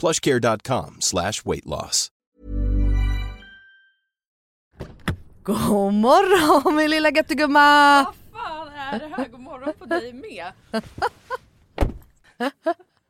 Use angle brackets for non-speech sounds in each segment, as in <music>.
plushcare.com slash weight loss. God morgon min lilla göttegumma! Vad fan är det här? God morgon på dig med.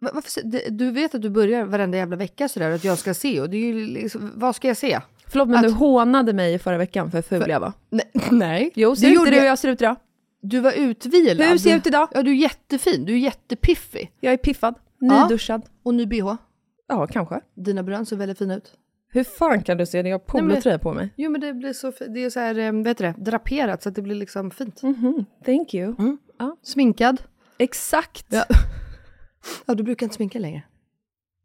Va- Varför, det- du vet att du börjar varenda jävla vecka sådär att jag ska se och det är ju liksom, vad ska jag se? Förlåt men Att- du hånade mig förra veckan för hur ful jag var. Nej. <laughs> nej. Jo, det ser du gjorde inte hur jag. ser ut idag? Du var utvilad. Hur ser jag ut idag? Ja du är jättefin, du är jättepiffig. Jag är piffad, Ja. nyduschad. Och ny bh. Ja, kanske. Dina brön ser väldigt fina ut. Hur fan kan du se när jag har polotröja på mig? Jo men det blir så, det är så här, eh, vad heter det, draperat så att det blir liksom fint. Mhm, thank you. Sminkad. Exakt. Ja. <laughs> Ja du brukar inte sminka längre.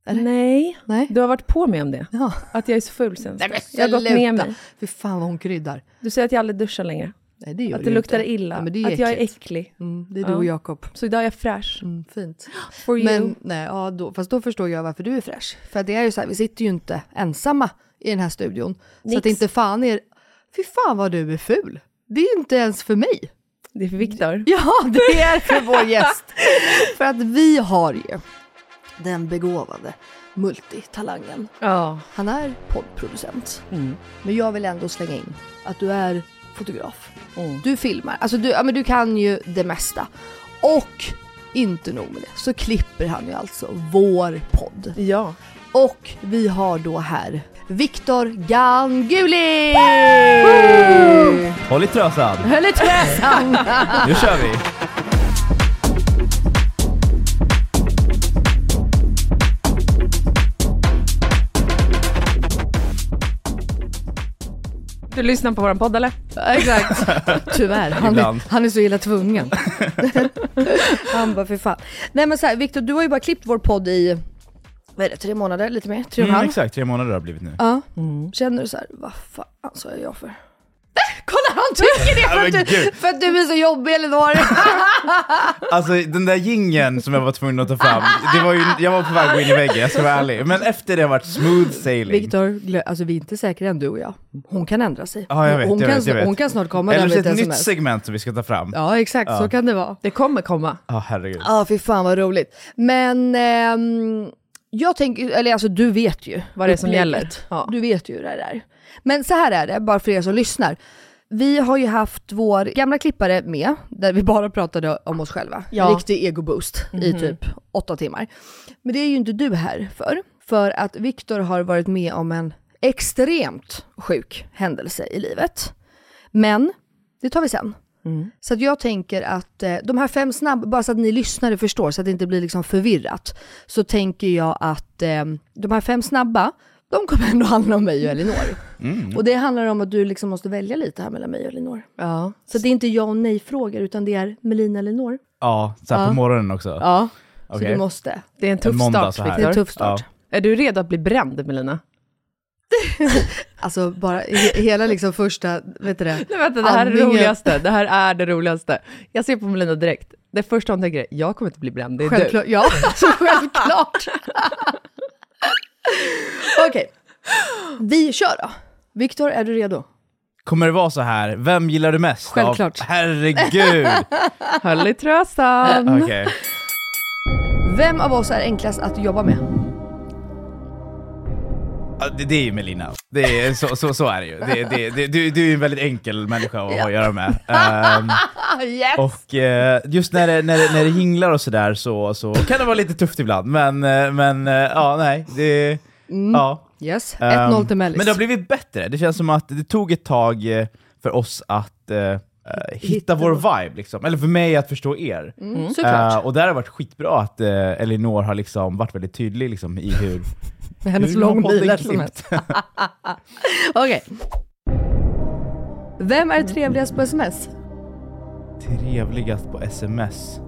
Eller? Nej, Nej. du har varit på mig om det. Ja. Att jag är så ful sen. Nej men Jag har gått ner mig. Fy fan vad hon kryddar. Du säger att jag aldrig duschar längre. Nej det gör Att du det ju luktar inte. illa. Ja, men det är att jag är äcklig. Mm, det är du Ja. och Jakob. Så idag är jag fräsch. Mm, fint. For you. Men nej, ja, då, fast då förstår jag varför du är fräsch. För att det är ju så här, vi sitter ju inte ensamma i den här studion. Så Nix. att det inte fan är, fy fan vad du är ful. Det är inte ens för mig. Det är för Viktor. Ja, det är för vår <laughs> gäst. för att vi har ju den begåvade multitalangen. Ja. Han är poddproducent. Mm. Men jag vill ändå slänga in att du är fotograf. Mm. Du filmar, alltså du, ja, men du kan ju det mesta. Och inte nog med det, så klipper han ju alltså vår podd. Ja. Och vi har då här Viktor Ganguli! Håll i trösan! Höll i träsan! <laughs> Nu kör vi! Du lyssnar på våran podd eller? Exakt. <laughs> Tyvärr, han, Ibland. han är så illa tvungen. <laughs> han bara för fan. Nej men så här, Viktor du har ju bara klippt vår podd i, vad är det, tre månader? Lite mer? Tre och en Mm, halv? exakt, tre månader har det blivit nu. Ja. Känner du så här, vad fan så är jag för? Kolla han tycker det <laughs> Ja, för men att, du, gud. för att du är så jobbig Elinor! <laughs> Alltså den där gingen som jag var tvungen att ta fram, det var ju, jag var på väg att gå in i väggen, jag ska vara ärlig. Men efter det har varit smooth sailing. Viktor, glö- alltså vi är inte säkra än du och jag. Hon kan ändra sig. Ja, jag vet, hon, jag kan, vet, jag vet. hon kan snart komma Eller där så med ett ett nytt sms. segment som vi ska ta fram. Ja, Ja exakt, så Ja. kan det vara. Det kommer komma. herregud. Ja, fy fan vad roligt. Men ehm, jag tänker, eller alltså du vet ju Vad det är som gäller. Ja. Du vet ju hur det är. Men så här är det, bara för er som lyssnar. Vi har ju haft vår gamla klippare med, där vi bara pratade om oss själva. Ja. Riktig ego-boost i typ åtta timmar. Men det är ju inte du här för. För att Viktor har varit med om en extremt sjuk händelse i livet. Men det tar vi sen. Så att jag tänker att eh, de här fem snabba, bara så att ni lyssnare förstår, så att det inte blir liksom förvirrat, så tänker jag att eh, de här fem snabba, de kommer <laughs> ändå handla om mig och Elinor. Mm. Och det handlar om att du liksom måste välja lite här mellan mig och Elinor. Ja. Så det är inte ja och nej-frågor, utan det är Melina Elinor. Ja, så här Ja. på morgonen också. Ja, så Okej. du måste. Det är en tuff En start, så här. Det är en tuff start. Är du redo att bli bränd, Melina? <laughs> Alltså bara he- hela liksom första, vet du det? Nej, vänta, det här är det Andningen. roligaste. Det här är det roligaste. Jag ser på Melina direkt. Det första hon tänker är, jag kommer inte bli bränd, det är Självklart, ja, <laughs> så självklart. <laughs> Okej, vi kör då. Viktor, är du redo? Kommer det vara så här, vem gillar du mest? Självklart. Av, herregud! du. Höll i trösan. Okej. Vem av oss är enklast att jobba med? Ja, Det, det är ju Melina. Det är, så, så, så är det ju. Det, det, det, du, du är en väldigt enkel människa att ha att göra med. <laughs> Ehm, Yes! och eh, just när det, när, det, när det jinglar och sådär så, så kan det vara lite tufft ibland, men, eh, men eh, ja, nej. Det, ja. Yes, Ehm, 1-0 till Mellis. Men det har blivit bättre. Det känns som att det tog ett tag för oss att eh, eh, hitta vår vibe, liksom. eller för mig att förstå er. Mm. Eh, och där har det varit skitbra att uh, Elinor har liksom varit väldigt tydlig liksom, i hur... med hennes klippt. som helst. <laughs> Okej. Vem är trevligast på sms? Trevligast på sms?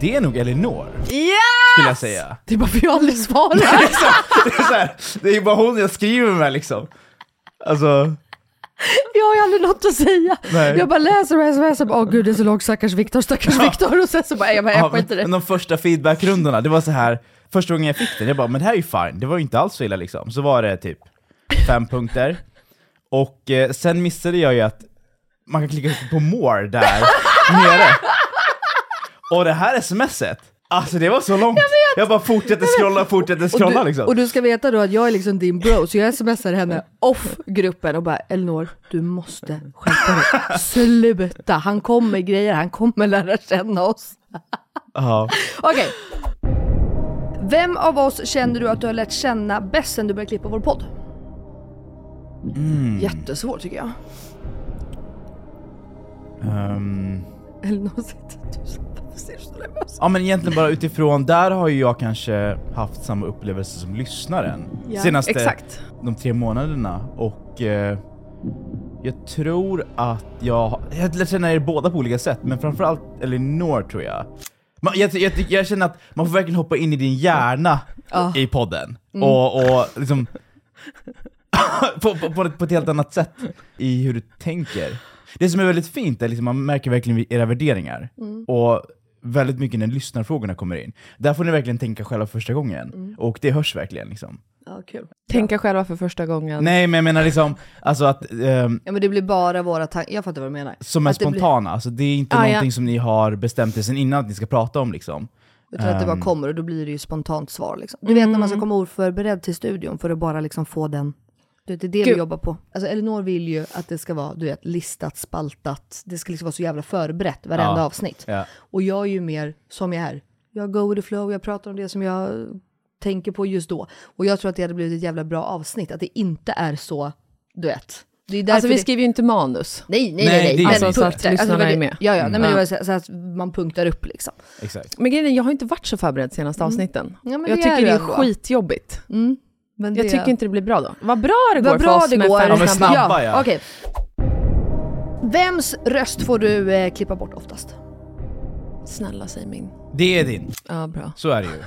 Det är nog Elinor, Ja! skulle jag säga. Det är bara för jag aldrig svarar. <laughs> det, är så här, det är bara hon jag skriver med liksom. Alltså, Jag har ju aldrig något att säga. Nej. Jag bara läser och sms och bara, åh gud det är så långt, stackars Viktor, stackars Viktor. Och sen så bara, jag bara, ja, jag skiter i men det. de första feedbackrundorna, det var så här. Första gången jag fick den, jag bara men det här är ju fine, det var ju inte alls så illa liksom. Så var det typ fem Och eh, sen missade jag ju att man kan klicka på more där nere. Och det här smset, alltså det var så långt. Jag, bara fortsatte scrolla, fortsatte scrolla och, du, liksom. och du ska veta då att jag är liksom din bro, så jag smsar henne off gruppen och bara Elinor, du måste skärpa dig. Sluta, han kommer grejer, han kommer lära känna oss. Okej. Vem av oss känner du att du har lärt känna bäst sen du började klippa vår podd? Mm. Jättesvårt tycker jag. Varför ser du så nervös Ja men egentligen bara utifrån, där har ju jag kanske haft samma upplevelse som lyssnaren Ja, senaste Exakt. de tre månaderna och eh, jag tror att jag, jag lärt känna er båda på olika sätt, men framförallt Elinor tror jag. Man, jag, jag, jag känner att man får verkligen hoppa in i din hjärna Ja. i podden. Och, och liksom <laughs> på, på, på, ett, på ett helt annat sätt i hur du tänker. Det som är väldigt fint är liksom man märker verkligen era värderingar. Och väldigt mycket när lyssnarfrågorna kommer in. Där får ni verkligen tänka själva första gången och det hörs verkligen liksom. Ja, kul. Tänka själva för första gången. Nej men jag menar liksom, alltså att ehm, Ja men det blir bara våra tankar, jag fattar vad du menar. som är Att det blir- spontana, alltså det är inte Ah, ja. någonting som ni har bestämt er sen innan att ni ska prata om liksom. Utan att det bara Ehm. kommer och då blir det ju spontant svar liksom. Du vet när man ska komma oförberedd till studion för att bara liksom få den du det är det vi Gud. jobbar på. Alltså Elinor vill ju att det ska vara, du vet, listat, spaltat, det ska liksom vara så jävla förberett varenda Ja. avsnitt. Ja. Och jag är ju mer som jag är. Jag go with the flow, jag pratar om det som jag tänker på just då. Och jag tror att det hade blivit ett jävla bra avsnitt, att det inte är så, du vet. Det Alltså vi det... skriver ju inte manus. Nej, nej, Nej, nej. nej. det Alltså, så att punkter. lyssnarna det var är det- med. Ja, ja, nej, men Mm. det var så, så att man punktar upp liksom. Exakt. Men grejen är, jag har inte varit så förberedd senaste avsnitten. Ja, men jag det tycker är det är skitjobbigt. Mm. Men Jag det- tycker inte det blir bra då. Vad bra det går Vad för bra oss det med går. fem Ja, men snabba. snabba, ja. Okej. Vems röst får du eh, klippa bort oftast? Snälla säg min. Det är din, Ja, bra. så är det ju.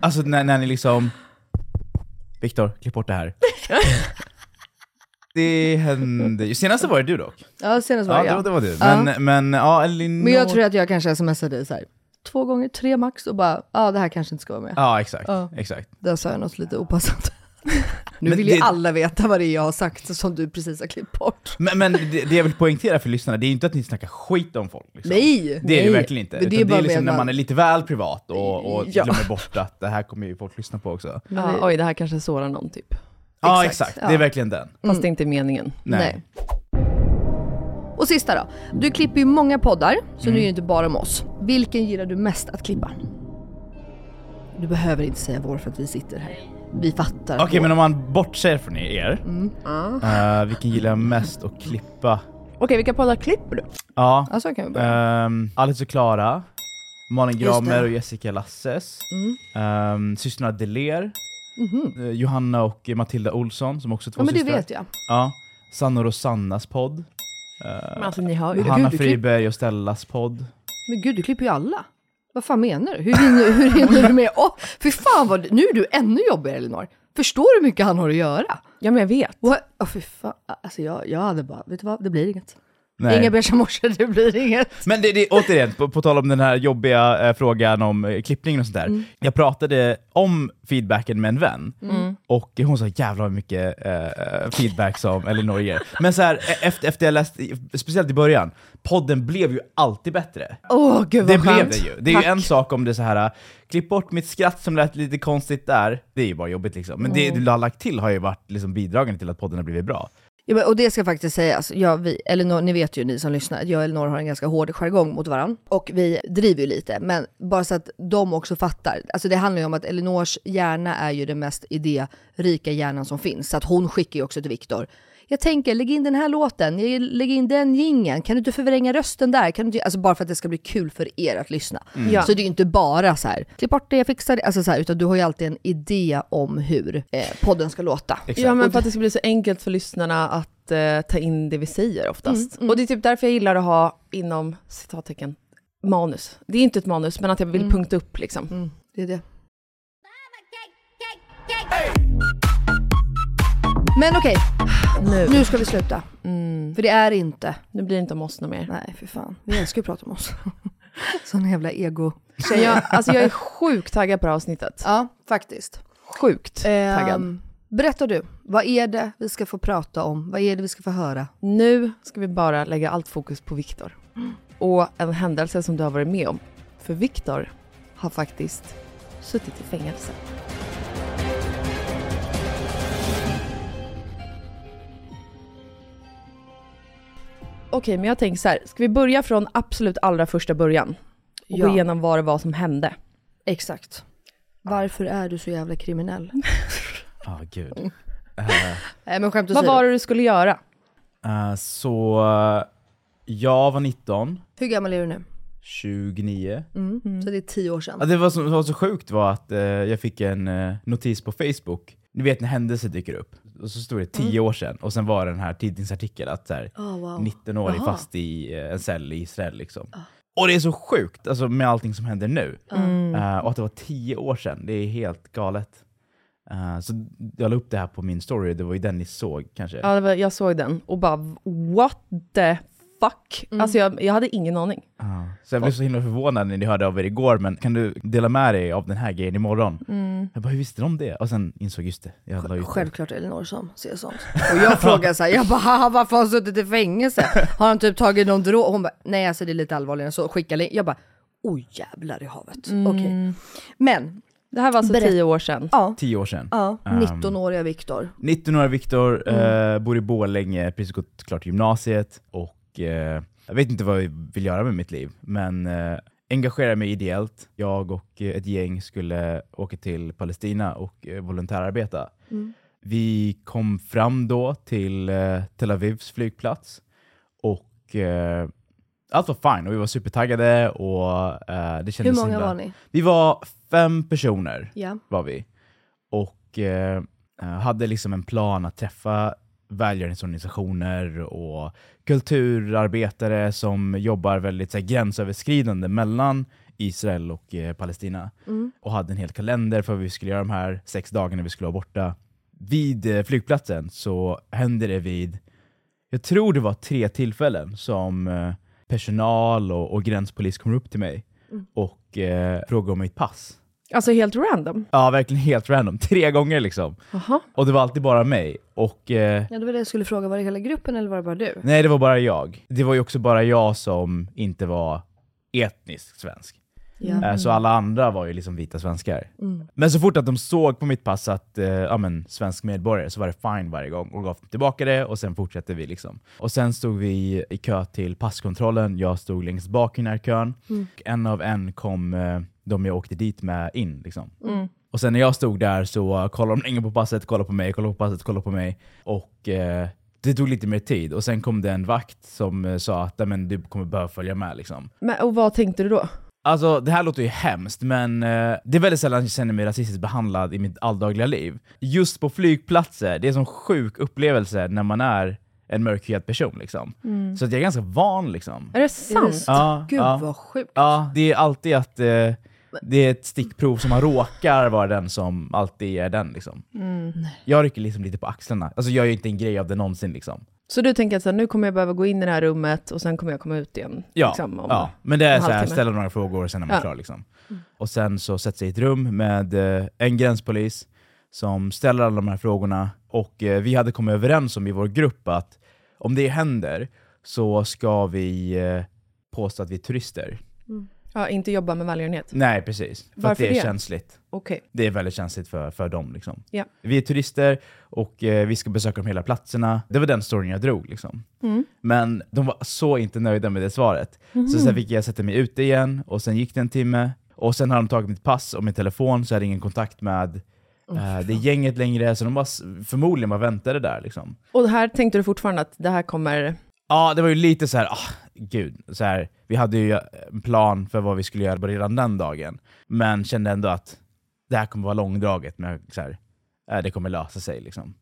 Alltså när, när ni liksom... Viktor, klipp bort det här. <laughs> Det hände ju. Senaste var det du dock. Ja, senast var Ja, det det, jag. var- det var du. Ja. Men, men ja, Elinor... Men jag tror att jag kanske smsade dig så här, två gånger, tre max och bara, ja det här kanske inte ska vara med. Ja, exakt. Ja. exakt. Där sa jag något lite opassande. <laughs> nu Men vill ju det- alla veta vad det är jag har sagt som du precis har klippt bort. Men, men det, det jag vill poängtera för lyssnarna, det är inte att ni snackar skit om folk. Liksom. Nej! Det är nej. det verkligen inte. Men det det är bara är liksom när man är lite väl privat och, och Ja. glömmer bort att det här kommer ju folk lyssna på också. Ja, oj, det här kanske sårar någon typ. Ja, Exakt, exakt. ja. Det är verkligen den. Fast det är inte meningen. Nej. Och sista då. Du klipper ju många poddar, så Mm. nu är det inte bara om oss. Vilken gillar du mest att klippa? Du behöver inte säga vår för att vi sitter här. Vi fattar. Okej, vår. men om man bortser från er, Mm. eh, vilken gillar jag mest att klippa? Okej, vilka poddar klipper du? Ja, Alltså kan vi börja. um, Alice och Klara, Malin. Gramer och Jessica Lasses, Mm. um, systrarna Deler, Mhm. eh, Johanna och Matilda Olsson som också är två Ja men det systrar. vet jag. Ja, Sanna och Rosannas podd. Uh, Men alltså ni. Men- Hanna Gud, du klipp- Friberg och Stellas podd. Men gud, du klipper ju alla. Vad fan menar du? Hur hinner, hur hinner du med? Åh, fy fan vad, nu är du ännu jobbigare Elinor. Förstår du hur mycket han har att göra? Ja men jag vet. Åh oh, fy fan, alltså jag, jag hade bara, vet du vad, det blir inget. Nej. Inga beiga morsor, det blir inget. Men det, det, återigen, på, på tal om den här jobbiga eh, frågan om eh, klippningen och sånt där. Mm. Jag pratade om feedbacken med en vän, Mm. och hon sa jävlar vad mycket eh, feedback som <laughs> Elinor ger. Men så här, e- efter, efter jag läst, speciellt i början, podden blev ju alltid bättre. Åh gud Det vad blev skönt. det ju. Det är Tack. ju en sak om det så här klipp bort mitt skratt som lät lite konstigt där, det är ju bara jobbigt liksom. Men det du har lagt till har ju varit liksom bidragande till att podden har blivit bra. Ja, och det ska faktiskt sägas, alltså, jag, vi, Elinor, ni vet ju ni som lyssnar, att jag och Elinor har en ganska hård jargong mot varandra. Och vi driver ju lite, men bara så att de också fattar. Alltså det handlar ju om att Elinors hjärna är ju den mest idérika hjärnan som finns. Så att hon skickar ju också till Viktor. Jag tänker, lägg in den här låten, jag- lägg in den jingeln, kan du inte förvränga rösten där? Kan du inte, alltså bara för att det ska bli kul för er att lyssna. Ja. Så det är ju inte bara så här, klipp bort det, jag fixar det, alltså så här, utan du har ju alltid en idé om hur eh, podden ska låta. Exakt. Ja men för att det ska bli så enkelt för lyssnarna att eh, ta in det vi säger oftast. Och det är typ därför jag gillar att ha inom citattecken manus. Det är inte ett manus men att jag vill punkta upp liksom. Mm, det är det. Men okej, Nu. nu ska vi sluta. Mm. För det är inte, Nu blir det inte om oss något mer. nej för fan, vi älskar ju att prata om oss. <laughs> Sån jävla ego. Men jag, alltså jag är sjukt taggad på det här avsnittet. Ja, faktiskt. Sjukt taggad. Ehm, berätta du, vad är det vi ska få prata om? Vad är det vi ska få höra? Nu ska vi bara lägga allt fokus på Viktor. Och en händelse som du har varit med om. För Viktor har faktiskt suttit i fängelse. Okej, men jag tänker så här. Ska vi börja från absolut allra första början? Och Ja. gå igenom vad det var som hände. Exakt. Varför är du så jävla kriminell? <laughs> Ja, gud. <laughs> Nej men skämt Vad var det du skulle göra? Eh, så eh, jag var 19, Hur gammal är du nu? 29. Mm. Så det är tio år sedan. Ja, det var som var så sjukt var att eh, jag fick en notis på Facebook. Ni vet när händelser dyker upp, och så stod det 10 år sedan, och sen var det den här tidningsartikeln att så här, Oh, wow. 19-årig Jaha. fast i eh, en cell i Israel liksom. Och det är så sjukt, alltså med allting som händer nu. Eh, och att det var 10 år sedan, det är helt galet. Eh, så jag la upp det här på min story, det var ju den ni såg kanske. Ja, var, jag såg den och bara what the fuck? Alltså jag, jag hade ingen aning. Ja. Så jag blev så himla förvånad när ni hörde av er igår, men kan du dela med dig av den här grejen imorgon? Jag bara, hur visste de det? Och sen insåg just det, jag la ut det. Självklart Elinor som ser sånt. Och jag frågar så här, jag bara "Haha, varför har han suttit i fängelse? Har han typ tagit någon drog? Hon bara, nej alltså det är lite allvarligare så, skicka länk. Jag bara, oj jävlar i havet. Okej. Men, Det här var alltså Berätta. tio år sedan. ja, 10 år sedan. ja Um, 19-åriga Viktor. 19-åriga Viktor, eh, bor i Borlänge, precis gått klart gymnasiet och eh, jag vet inte vad jag vill göra med mitt liv, men eh, engagerar mig ideellt. Jag och ett gäng skulle åka till Palestina och eh, volontärarbeta. Vi kom fram då till eh, Tel Avivs flygplats och eh, allt var fine och vi var supertaggade och eh, det Hur kändes många himla... var ni? Vi var fem personer Ja. var vi. Och eh, eh, hade liksom en plan att träffa välgörenhetsorganisationer och kulturarbetare som jobbar väldigt så här, gränsöverskridande mellan Israel och eh, Palestina. Och hade en hel kalender för vad vi skulle göra de här sex dagarna vi skulle vara borta. Vid eh, flygplatsen så hände det vid, jag tror det var tre tillfällen som eh, personal och, och gränspolis kom upp till mig och eh, frågade om mitt pass. Alltså helt random. Ja, verkligen helt random. Tre gånger liksom. Jaha. Och det var alltid bara mig. Och eh, Ja det var det jag skulle fråga, var det hela gruppen eller var det bara du? nej, det var bara jag. Det var ju också bara jag som inte var etnisk svensk. Ja. Eh, Så alla andra var ju liksom vita svenskar. Men så fort att de såg på mitt pass att eh, ja, men, svensk medborgare så var det fine varje gång och gav tillbaka det och sen fortsatte vi. liksom. Och sen stod vi i kö till passkontrollen. Jag stod längst bak i den här kön. Och en av en kom eh, de jag åkte dit med in. Liksom. Och sen när jag stod där så kollade de länge på passet, kollade på mig, kollade på passet, kollade på mig. Och eh, det tog lite mer tid, och sen kom det en vakt som eh, sa att "Nej, men, du kommer behöva följa med. Liksom. Men, och vad tänkte du då? Alltså det här låter ju hemskt, men eh, det är väldigt sällan jag känner mig rasistiskt behandlad i mitt alldagliga liv. Just på flygplatser, det är en sån sjuk upplevelse när man är en mörkhyad person. Liksom. Så att jag är ganska van. Liksom. Är det sant? Ja, Gud ja. vad sjukt. Ja, det är alltid att eh, det är ett stickprov som man råkar vara den som alltid är den. Liksom. Jag rycker liksom lite på axlarna. Alltså jag gör ju inte en grej av det någonsin. Liksom. Så du tänker att så här, nu kommer jag behöva gå in i det här rummet och sen kommer jag komma ut igen? Ja, liksom, om- ja. men det är så här, ställa några frågor och sen är man Ja. klar. Liksom. Och sen så sätter sig i ett rum med eh, en gränspolis som ställer alla de här frågorna. Och eh, vi hade kommit överens om i vår grupp att om det händer så ska vi eh, påstå att vi är turister. Ja, inte jobba med välgörenhet? Nej, precis. För att Varför det är det? känsligt. Okej. Det är väldigt känsligt för, för dem. Liksom. Ja. Vi är turister och eh, vi ska besöka de hela platserna. Det var den storyn jag drog. Liksom. Mm. Men de var så inte nöjda med det svaret. Så sen fick jag sätta mig ute igen, och sen gick det en timme. Och sen har de tagit mitt pass och min telefon, så jag hade ingen kontakt med eh, det gänget längre. Så de var s- förmodligen bara väntade där. Liksom. Och här tänkte du fortfarande att det här kommer... Ja, det var ju lite så här, ah, gud, så här, vi hade ju en plan för vad vi skulle göra redan den dagen, men kände ändå att det här kommer vara långdraget, men så här, äh, det kommer lösa sig. Liksom.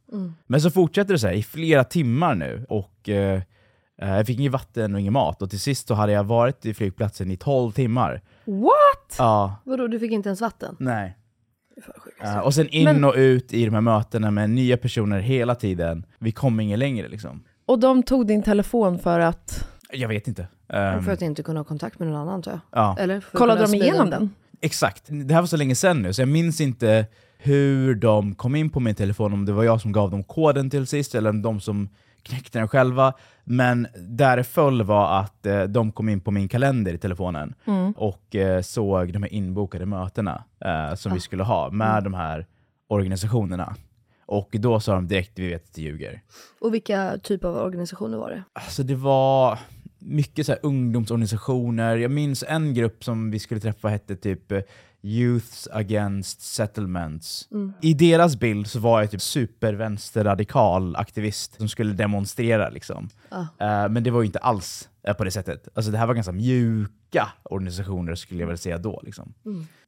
Men så fortsätter det så här i flera timmar nu, och eh, eh, jag fick inget vatten och ingen mat, och till sist så hade jag varit i flygplatsen i 12 timmar. What? Ja, Vadå, du fick inte ens vatten? nej. Eh, och sen in Men- och ut i de här mötena med nya personer hela tiden. Vi kom ingen längre liksom. Och de tog din telefon för att... Jag vet inte. Ehm, För att inte kunna ha kontakt med någon annan antar jag. ja. Eller? Kollade de igenom den? Exakt. Det här var så länge sedan nu, så jag minns inte hur de kom in på min telefon, om det var jag som gav dem koden till sist, eller om de som knäckte den själva. Men där det föll var att eh, de kom in på min kalender i telefonen och eh, såg de här inbokade mötena eh, som vi skulle ha med de här organisationerna. Och då sa de direkt, vi vet att det ljuger. Och vilka typer av organisationer var det? Alltså det var mycket så ungdomsorganisationer. Jag minns en grupp som vi skulle träffa hette typ eh, Youths Against Settlements. I deras bild så var jag typ supervänsterradikal aktivist som skulle demonstrera. Liksom. Eh, men det var ju inte alls på det sättet. Alltså det här var ganska mjuka organisationer skulle jag väl säga då. Liksom.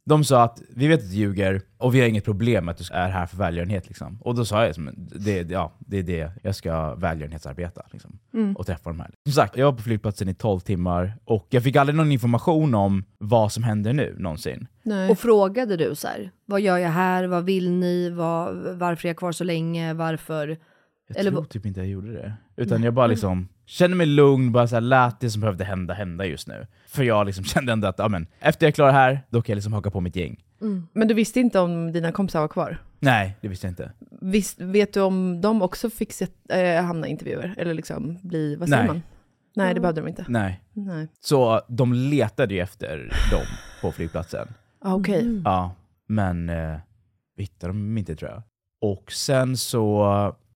De sa att vi vet att du ljuger och vi har inget problem med att du är här för välgörenhet. Liksom. Och då sa jag som, det, ja, det är det jag ska välgörenhetsarbeta. Liksom, Och träffa de här. Som sagt, jag var på flygplatsen i 12 timmar och jag fick aldrig någon information om vad som händer nu någonsin. Nej. Och frågade du så här, vad gör jag här, vad vill ni, vad, varför är jag kvar så länge, varför? Jag Eller tror typ inte jag gjorde det. Utan jag bara liksom kände mig lugn, bara så här, lät det som behövde hända hända just nu. För jag liksom <laughs> kände ändå att ja, men, efter jag är klar här, då kan jag liksom haka på mitt gäng. Men du visste inte om dina kompisar var kvar? Nej, det visste jag inte. Visst, vet du om de också fick se, äh, hamna i intervjuer? Eller liksom bli, vad säger Nej. man? Nej, det behövde de inte. Nej. Nej. Så de letade ju efter dem på flygplatsen. Ah, Okej. Ja, men eh, vi hittade dem inte tror jag. Och sen så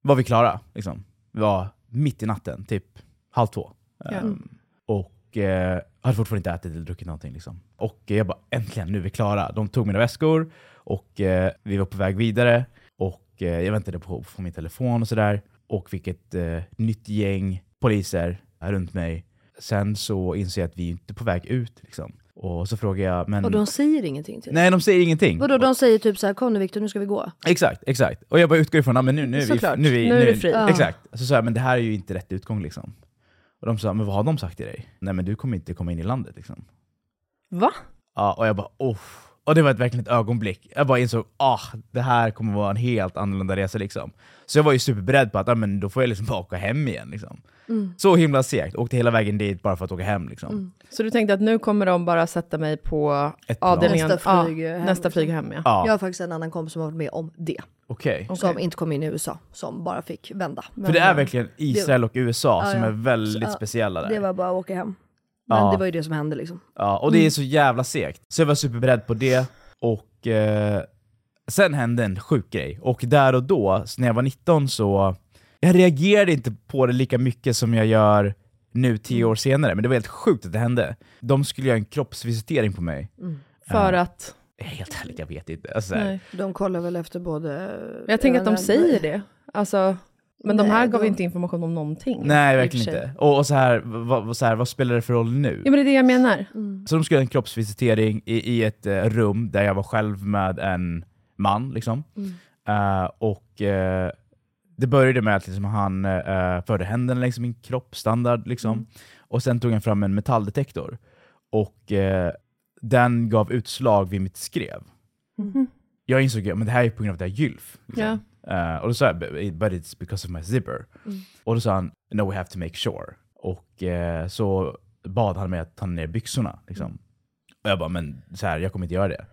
var vi klara. Liksom. Vi var mitt i natten, typ halv två. Ja. Ehm, och eh, hade fortfarande inte ätit eller druckit någonting. Liksom. Och jag bara, äntligen, nu är vi klara. De tog mina väskor och eh, vi var på väg vidare. Och eh, jag väntade på att få min telefon och sådär. Och fick ett eh, nytt gäng poliser runt mig. Sen så inser jag att vi inte är på väg ut. Liksom. Och så frågar jag, men... Och de säger ingenting till dig? Nej, de säger ingenting. Vadå, de säger typ så här, kom nu Viktor, nu ska vi gå. Exakt, exakt. Och jag bara utgår ifrån, ja, men nu, nu, är vi, Såklart. nu, vi, Nu är du fri. Ja. Exakt. Så sa jag, men det här är ju inte rätt utgång liksom. Och de sa, men vad har de sagt till dig? Nej men du kommer inte komma in i landet liksom. Va? Ja, och jag bara, oh. Och det var ett, verkligen ett ögonblick. Jag bara insåg, ah, det här kommer vara en helt annorlunda resa liksom. Så jag var ju superberedd på att, ja, men då får jag liksom bara åka hem igen liksom. Så himla segt. Åkte hela vägen dit bara för att åka hem liksom. Så du tänkte att nu kommer de bara sätta mig på Ett avdelningen? Nästa flyg ja, hem, nästa liksom. flyg hem ja. Ja, Jag har faktiskt en annan kompis som har varit med om det. okej. Som inte kom in i USA, som bara fick vända. För det är verkligen Israel och USA Ja, som ja. är väldigt Ja, speciella där. Det var bara att åka hem. Men Ja. det var ju det som hände liksom. Ja, och det är så jävla segt. Så jag var superberedd på det, och eh, sen hände en sjuk grej. Och där och då, så när jag var 19 så, jag reagerade inte på det lika mycket som jag gör nu tio år senare, men det var helt sjukt att det hände. De skulle göra en kroppsvisitering på mig. För att... Helt ärligt, jag vet inte. Alltså, Nej. De kollar väl efter både... Jag tänker att de säger det. Alltså, Men de här Nej, gav de- inte information om någonting. Nej, i och verkligen för sig. inte. Och, och så, här, vad, vad- så här, vad spelar det för roll nu? Ja men det är det jag menar. Så de skulle göra en kroppsvisitering i, i ett eh, rum där jag var själv med en man. Liksom. Eh, och eh, det började med att liksom, han uh, förde händerna längs min kropp, standard. Liksom. Och sen tog han fram en metalldetektor. Och eh, den gav utslag vid mitt skrev. Jag insåg att det här är på grund av att jag är gylf. Liksom. Eh, och då sa jag, but it's because of my zipper. Och då sa han, no we have to make sure. Och eh, så bad han mig att ta ner byxorna. Liksom. Och jag bara, men så här, jag kommer inte göra det.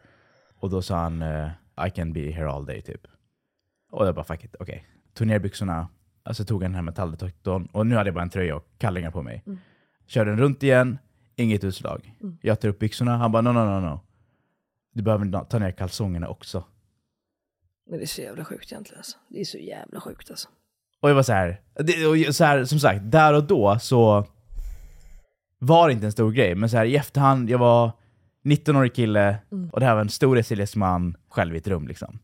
Och då sa han, eh, I can be here all day typ. Och jag bara, fuck it, okej. Tog ner byxorna, alltså tog jag den här metalldetektorn, och nu hade jag bara en tröja och kallingar på mig. Körde den runt igen, inget utslag. Jag tar upp byxorna, han bara, no, no, no, no. Du behöver ta ner kalsongerna också. Men det är så jävla sjukt egentligen alltså. Det är så jävla sjukt alltså. Och jag var så här, det, och så här, som sagt, där och då så var det inte en stor grej, men så här, i efterhand, jag var 19-årig kille och det här var en stor SLS-man själv i ett rum. Liksom.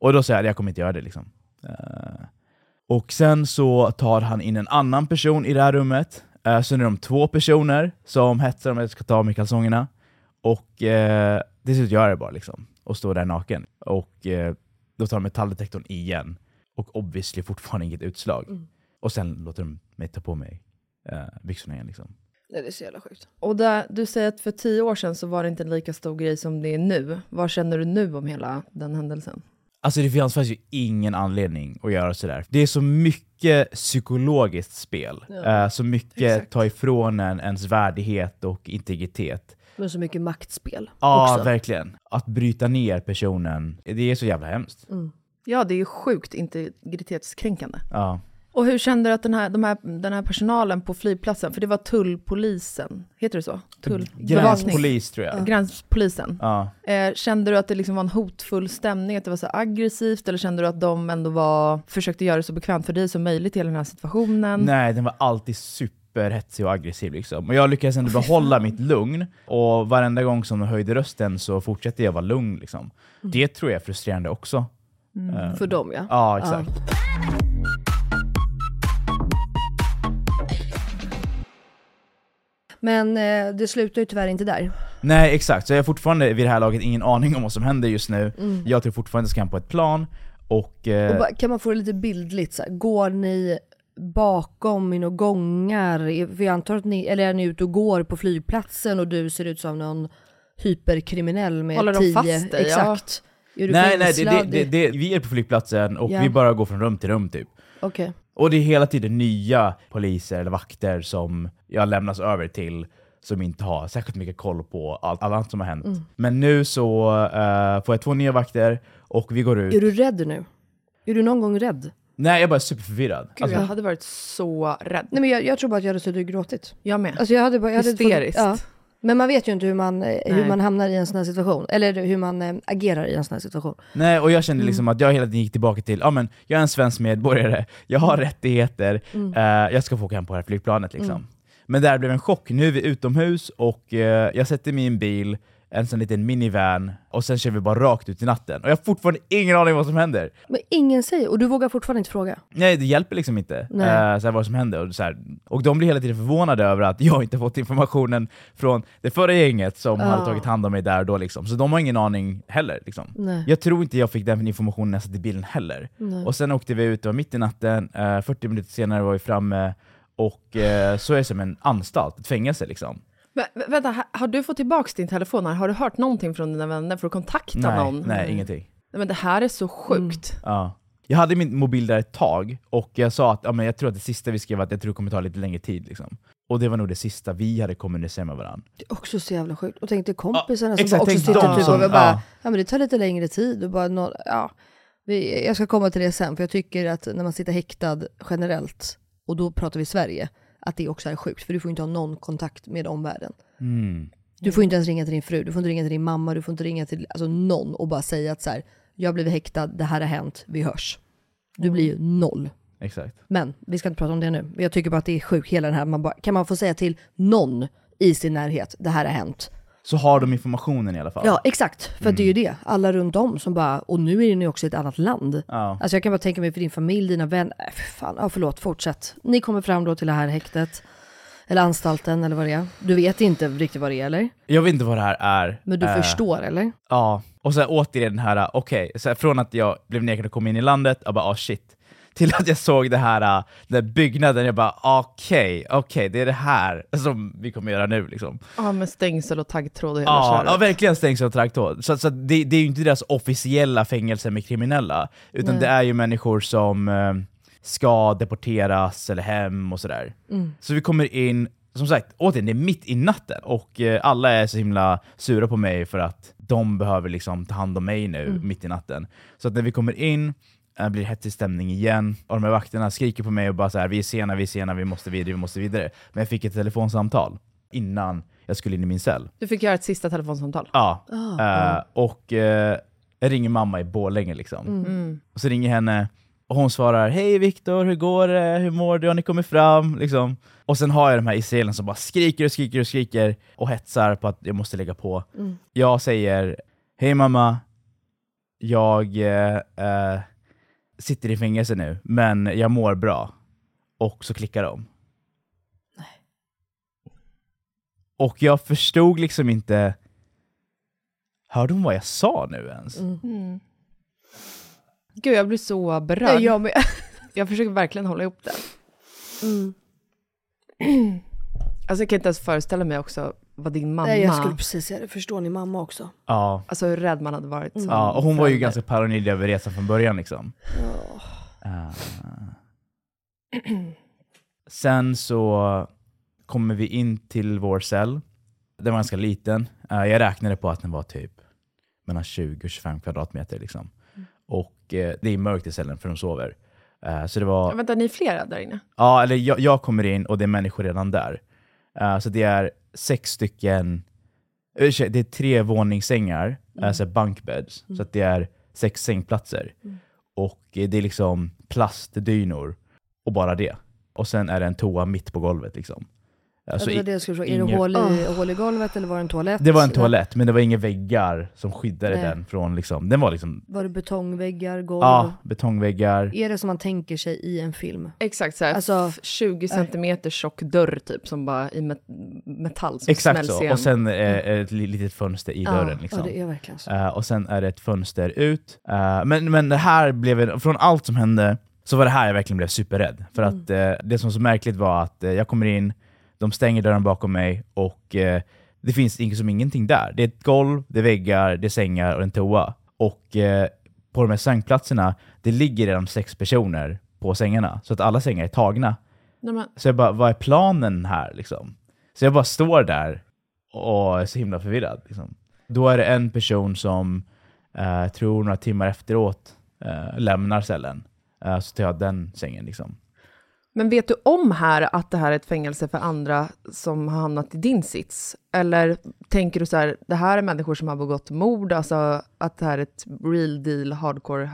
Och då sa jag, jag kommer inte göra det. Liksom. Eh, och sen så tar han in en annan person i det här rummet, uh, så nu är de två personer som hetsar om att jag ska ta av mig kalsongerna. Och uh, till slut gör jag det bara, liksom, och står där naken. Och eh, då tar de metalldetektorn igen, och obviously fortfarande inget utslag. Och sen låter de mig ta på mig uh, byxorna igen. Liksom. Nej, det är så jävla sjukt. Och där, du säger att för tio år sedan så var det inte en lika stor grej som det är nu. Vad känner du nu om hela den händelsen? Alltså det fanns faktiskt ju ingen anledning att göra sådär. Det är så mycket psykologiskt spel. Eh, så mycket exakt. ta ifrån en ens värdighet och integritet. Men så mycket maktspel Ja, också. verkligen. Att bryta ner personen, det är så jävla hemskt. Ja, det är ju sjukt integritetskränkande. Ja. Och hur kände du att den här, de här, den här personalen på flygplatsen, för det var tullpolisen, heter det så? Tull, Gränspolis tror jag. Gränspolisen. Ja. Eh, kände du att det liksom var en hotfull stämning, att det var så aggressivt, eller kände du att de ändå var, försökte göra det så bekvämt för dig som möjligt i hela den här situationen? Nej, den var alltid superhetsig och aggressiv liksom. Och jag lyckades ändå behålla <laughs> mitt lugn, och varenda gång som de höjde rösten så fortsatte jag vara lugn liksom. Det tror jag är frustrerande också. Eh, För dem ja. Ja, exakt. Men eh, det slutar ju tyvärr inte där. Nej exakt, så jag har fortfarande vid det här laget ingen <laughs> aning om vad som händer just nu. Mm. Jag tror fortfarande att jag ska hem på ett plan, och... Eh, Och bara, kan man få det lite bildligt? Så här, går ni bakom i några gångar? För jag antar att ni, eller är ni ute och går på flygplatsen och du ser ut som någon hyperkriminell med Håller de tio... fast dig? Exakt. Är du nej nej, det, det, det, det, vi är på flygplatsen och Ja. vi bara går från rum till rum typ. Okej. Och det är hela tiden nya poliser eller vakter som jag lämnas över till, som inte har särskilt mycket koll på allt, allt annat som har hänt. Mm. Men nu så eh, får jag två nya vakter, och vi går ut. Är du rädd nu? Är du någon gång rädd? Nej, jag är bara superförvirrad. Gud, Alltså, jag hade varit så rädd. Nej men jag, jag tror bara att jag hade suttit och gråtit. Jag med. Alltså jag hade bara, jag hade Hysteriskt. ja. Men man vet ju inte hur man, eh, hur man hamnar i en sån här situation. Eller hur man eh, agerar i en sån här situation. Nej, och jag kände Mm. liksom att jag hela tiden gick tillbaka till, ja men jag är en svensk medborgare, jag har rättigheter, Mm. eh, jag ska få åka hem på det här flygplanet liksom. Men där blev en chock, nu är vi utomhus och eh, jag sätter mig i en bil, en sån liten minivan, och sen kör vi bara rakt ut i natten. Och jag har fortfarande ingen aning om vad som händer. Men ingen säger, och du vågar fortfarande inte fråga. Nej, det hjälper liksom inte eh, så här, vad som händer. Och, så här, och de blir hela tiden förvånade över att jag inte fått informationen från det förra gänget som Ja. hade tagit hand om mig där och då. Liksom. Så de har ingen aning heller. Liksom. Nej. Jag tror inte jag fick den informationen när jag satt i bilen heller. Nej. Och sen åkte vi ut, det var mitt i natten, eh, 40 minuter senare var vi framme, och eh, så är det som en anstalt, ett fängelse liksom. Men, vä- vänta, ha- har du fått tillbaka din telefon? här? Har du hört någonting från dina vänner för att kontakta Nej, någon? nej, ingenting. Nej, men det här är så sjukt. Ja. Jag hade min mobil där ett tag, och jag sa att ja, men jag tror att det sista vi skrev var att jag tror det kommer ta lite längre tid. Liksom. Och det var nog det sista vi hade kommunicerat med varandra. Det är också så jävla sjukt. Och tänk dig kompisarna Ja, som exakt, också sitter typ som- och bara, ja. ja. men det tar lite längre tid och bara, nå- ja. Vi, jag ska komma till det sen, för jag tycker att när man sitter häktad generellt, och då pratar vi Sverige, att det också är sjukt, för du får inte ha någon kontakt med omvärlden. Mm. Du får inte ens ringa till din fru, du får inte ringa till din mamma, du får inte ringa till alltså, någon och bara säga att så här, jag blivit häktad, det här har hänt, vi hörs. Du blir ju noll. Exakt. Men vi ska inte prata om det nu. Jag tycker bara att det är sjukt, hela den här, man bara, kan man få säga till någon i sin närhet, det här har hänt. Så har de informationen i alla fall. Ja exakt, för det är ju det. Alla runt om som bara, och nu är ni också i ett annat land. Ja. Alltså jag kan bara tänka mig för din familj, dina vänner, äh, för fan, ja förlåt, fortsätt. Ni kommer fram då till det här häktet, eller anstalten eller vad det är. Du vet inte riktigt vad det är eller? Jag vet inte vad det här är. Men du Eh, förstår eller? Ja, och så här, återigen den här, okej, så här, från att jag blev nekad att komma in i landet, jag bara ah shit, till att jag såg det här, äh, den här byggnaden, jag bara okej, okej, det är det här som vi kommer göra nu liksom. Ja, med stängsel och taggtråd och hela Ja, köret. ja verkligen stängsel och traktor. Så, så det, det är ju inte deras officiella fängelse med kriminella, utan Nej. det är ju människor som eh, ska deporteras eller hem och sådär. Mm. Så vi kommer in, som sagt, återigen, det är mitt i natten och eh, alla är så himla sura på mig för att de behöver liksom ta hand om mig nu Mm. mitt i natten. Så att när vi kommer in eh, blir det hetsig stämning igen, och de här vakterna skriker på mig och bara så här: vi är sena, vi är sena, vi måste vidare, vi måste vidare. Men jag fick ett telefonsamtal innan jag skulle in i min cell. Du fick göra ett sista telefonsamtal. Ja, Ah, eh, och eh, jag ringer mamma i Borlänge liksom. Mm. Och så ringer henne och hon svarar Hej Viktor, hur går det? Hur mår du? Har ni kommit fram? Liksom. Och sen har jag de här israelerna som bara skriker och skriker och skriker och hetsar på att jag måste lägga på. Mm. Jag säger Hej mamma, jag eh, sitter i fängelse nu, men jag mår bra. Och så klickar de. Och jag förstod liksom inte Hörde hon vad jag sa nu ens? Mm. Gud, jag blir så berörd. Nej, jag med. <laughs> Jag försöker verkligen hålla ihop det. Mm. Alltså jag kan inte ens föreställa mig också vad din mamma, Nej jag skulle precis säga det, förstår ni mamma också? Ja. alltså hur rädd man hade varit som Ja, och hon var ju förälder. ganska paranoid över resan från början liksom. Eh, sen så kommer vi in till vår cell. Den var ganska liten. Eh, jag räknade på att den var typ mellan 20 och 25 kvadratmeter. Liksom. Och eh, det är mörkt i cellen för de sover. Eh, så det var... Ja, vänta, ni är flera där inne? Ja, eller jag, jag kommer in och det är människor redan där. Eh, så det är sex stycken, ursäkta, det är tre våningssängar, alltså bunkbeds, så att det är sex sängplatser. Och eh, det är liksom plastdynor och bara det. Och sen är det en toa mitt på golvet liksom. Ja, det var det jag skulle fråga, är ingen- det hål i, hål i golvet eller var det en toalett? Det var en toalett, men det var inga väggar som skyddade Nej. den från liksom, den var liksom, Var det betongväggar, golv? ja, betongväggar. Är det som man tänker sig i en film? Exakt, så här, Alltså- f- 20 centimeter tjock dörr typ, som bara i met metall som Exakt smälls så, igen. och sen är ett li- litet fönster i dörren. ja, Liksom. ja, det är verkligen så. Eh, och sen är det ett fönster ut. Eh, men, men det här blev, från allt som hände, så var det här jag verkligen blev superrädd. För Mm. att eh, det som var så märkligt var att eh, jag kommer in, de stänger dörren bakom mig och eh, det finns ing- som ingenting där. Det är ett golv, det är väggar, det är sängar och en toa. Och eh, på de här sängplatserna, det ligger redan sex personer på sängarna. Så att alla sängar är tagna. Nej, Så jag bara, vad är planen här liksom? Så jag bara står där och är så himla förvirrad. Liksom. Då är det en person som, eh, tror några timmar efteråt, eh, lämnar cellen. Eh, så tar jag den sängen liksom. Men vet du om här att det här är ett fängelse för andra som har hamnat i din sits? Eller tänker du så här, det här är människor som har begått mord, alltså att det här är ett real deal, hardcore,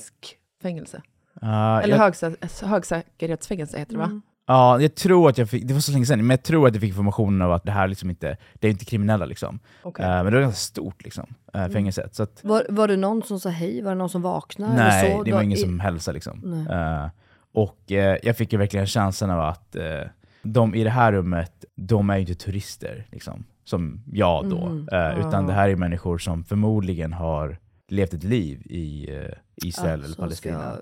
högriskfängelse? Eh, Eller jag, högsä- högsäkerhetsfängelse heter det va? Mm. ja, jag tror att jag fick, det var så länge sedan, men jag tror att jag fick informationen av att det här liksom inte, det är inte kriminella liksom. Okej. Eh, men det var ganska stort liksom, eh, fängelset. Så att, Var, var det någon som sa hej? Var det någon som vaknade? Nej, eller så? det var Då- ingen i- som hälsade liksom. Och eh, jag fick ju verkligen känslan av att eh, de i det här rummet, de är ju inte turister, liksom, som jag då. Mhm. Eh, utan det här är människor som förmodligen har levt ett liv i eh, Israel Ja, eller Palestina.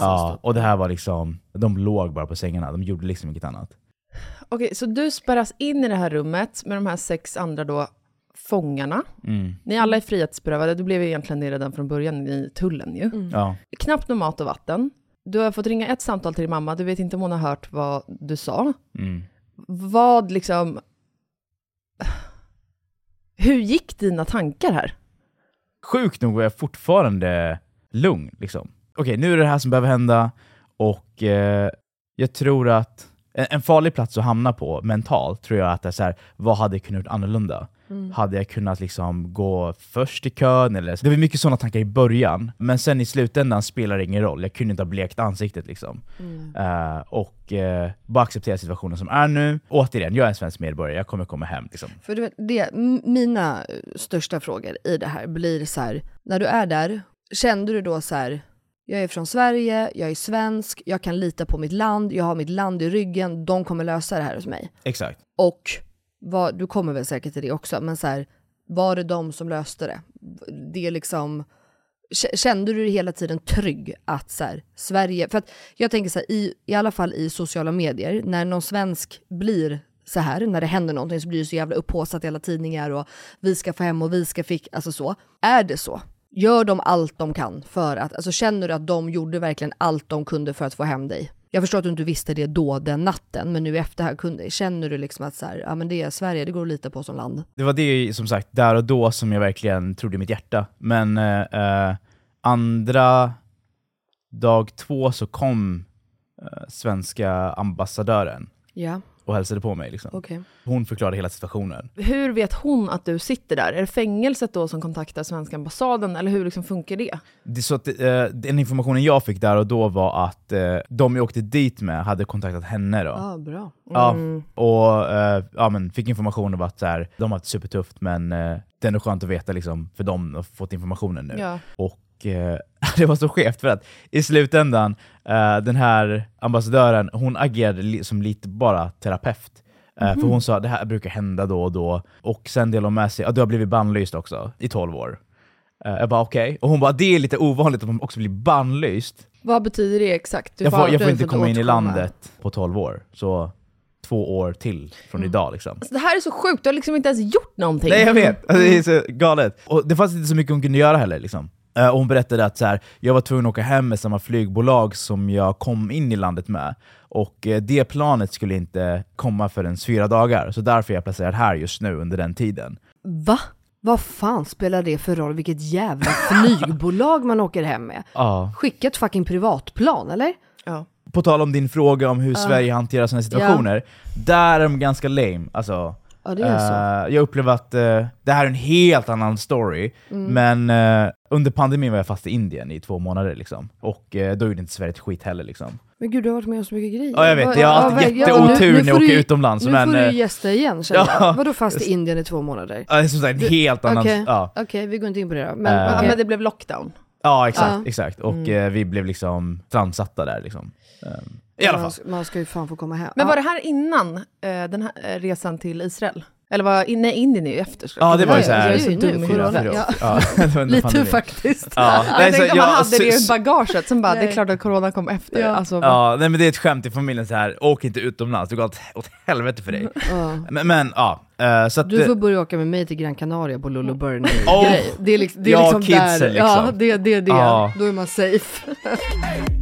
Ja, och det här var liksom, de låg bara på sängarna, de gjorde liksom inget annat. Okej, så du spärras in i det här rummet med de här sex andra då fångarna. Mm. Ni alla är frihetsberövade, du blev ju egentligen det redan från början i tullen ju. Mm. Ja. Knappt någon mat och vatten. Du har fått ringa ett samtal till din mamma, du vet inte om hon har hört vad du sa. Mm. Vad liksom... Hur gick dina tankar här? Sjukt nog var jag fortfarande lugn. Liksom. Okej, nu är det det här som behöver hända och eh, jag tror att en, farlig plats att hamna på mentalt tror jag att det är så här, vad hade jag kunnat gjort annorlunda? Hade jag kunnat liksom gå först i kön? Eller, det var mycket sådana tankar i början, men sen i slutändan spelar det ingen roll. Jag kunde inte ha blekt ansiktet liksom. Eh, och eh, bara acceptera situationen som är nu. Återigen, jag är en svensk medborgare, jag kommer komma hem. Liksom. För det, m- mina eh, största frågor i det här blir så här, när du är där, kände du då så här, jag är från Sverige, jag är svensk, jag kan lita på mitt land, jag har mitt land i ryggen, de kommer lösa det här hos mig. Exakt. Och vad, du kommer väl säkert till det också, men så här, var det de som löste det? Det är liksom, kände du dig hela tiden trygg att så här, Sverige, för att jag tänker så här, i, i alla fall i sociala medier, när någon svensk blir så här, när det händer någonting så blir det så jävla upphaussat i alla tidningar och vi ska få hem och vi ska fick, alltså så. Är det så? Gör de allt de kan för att, alltså känner du att de gjorde verkligen allt de kunde för att få hem dig? Jag förstår att du inte visste det då den natten, men nu efter här känner du liksom att så här, ja men det är Sverige, det går att lita på som land. Det var det som sagt, där och då som jag verkligen trodde i mitt hjärta. Men eh, eh, andra dag två så kom eh, svenska ambassadören Ja, och hälsade på mig. Liksom. okej. Hon förklarade hela situationen. Hur vet hon att du sitter där? Är det fängelset då som kontaktar svenska ambassaden, eller hur liksom funkar det? Det, så att, eh, den informationen jag fick där och då var att eh, de jag åkte dit med hade kontaktat henne. Då. Ja, bra. Ja, och eh, ja, men fick information om att så här, de har haft det supertufft, men eh, det är ändå skönt att veta liksom, för de har fått informationen nu. Ja. Och eh, <laughs> det var så skevt för att i slutändan, eh, den här ambassadören, hon agerade li som lite bara terapeut. Eh, För hon sa det här brukar hända då och då, och sen delade hon med sig, ja, du har blivit bannlyst också i 12 år. Eh, jag bara okej, och hon bara det är lite ovanligt att man också blir bannlyst. Vad betyder det exakt? Du Jag får, jag får inte komma in i landet på 12 år, så två år till från idag liksom. Alltså, det här är så sjukt, du har liksom inte ens gjort någonting. Nej jag vet, alltså, det är så galet. Och det fanns inte så mycket hon kunde göra heller. Liksom. Eh, och hon berättade att så här, jag var tvungen att åka hem med samma flygbolag som jag kom in i landet med. Och eh, det planet skulle inte komma förrän fyra dagar, så därför är jag placerad här just nu under den tiden. Va? Vad fan spelar det för roll vilket jävla <laughs> flygbolag man åker hem med? Ja. Skicka ett fucking privatplan eller? Ja. På tal om din fråga om hur Sverige hanterar sådana situationer, där är de ganska lame. Alltså, Ja det är så. Eh, jag upplever att eh, det här är en helt annan story, Mm. men eh, under pandemin var jag fast i Indien i två månader, liksom. och då gjorde inte Sverige ett skit heller. Liksom. Men gud du har varit med om så mycket grejer. Ja, jag vet. Jag har alltid vad- jätteotur när jag åker utomlands, Nu men, får du ju gästa igen känner ja. jag. Vadå fast i Indien i två månader? Ja, det är som sagt en helt annan... Okej, Ja. Okej, vi går inte in på det då. Men, Ja, okej. men det blev lockdown. Ja, exakt. Ja. exakt. Och Mm. eh, vi blev liksom strandsatta där. Liksom. Eh, I alla fall. Man, man ska ju fan få komma hem. Men var det här innan eh, den här eh, resan till Israel? Eller var, nej, Indien är ju efter. Ja, det var ju Ja, så här... det är ju nu, fyra, corona. fyra år. Ja. Ja, det var under <laughs> Lite faktiskt. Ja, Jag nej, så tänkte om man jag- hade det i så- bagaget, sen bara, det är Nej. klart att corona kom efter. Ja. Alltså, Ja, nej, men det är ett skämt i familjen så här. åk inte utomlands, det går åt, åt helvete för dig. Ja. Men, men ja, eh, så att... Du får börja åka med mig till Gran Canaria på Lulu Burn Oh. grej. Det är liksom, det är Ja, liksom kidsen där. liksom. Ja, det, det är det. Ja. Då är man safe. <laughs>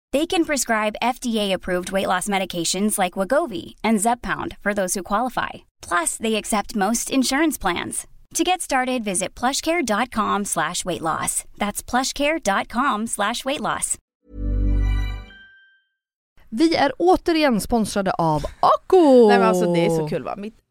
They can prescribe FDA-approved weight loss medications like Wagovi and Zepbound for those who qualify. Plus, they accept most insurance plans. To get started, visit plushcare.com slash weight loss. That's plushcare.com slash weight loss. Vi är återigen sponsrade av Ako! Nej men alltså det är så kul va. Mitt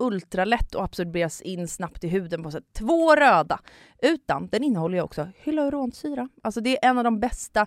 ultralätt och absorberas in snabbt i huden på sätt. Två röda! Utan den innehåller ju också hyaluronsyra. Alltså det är en av de bästa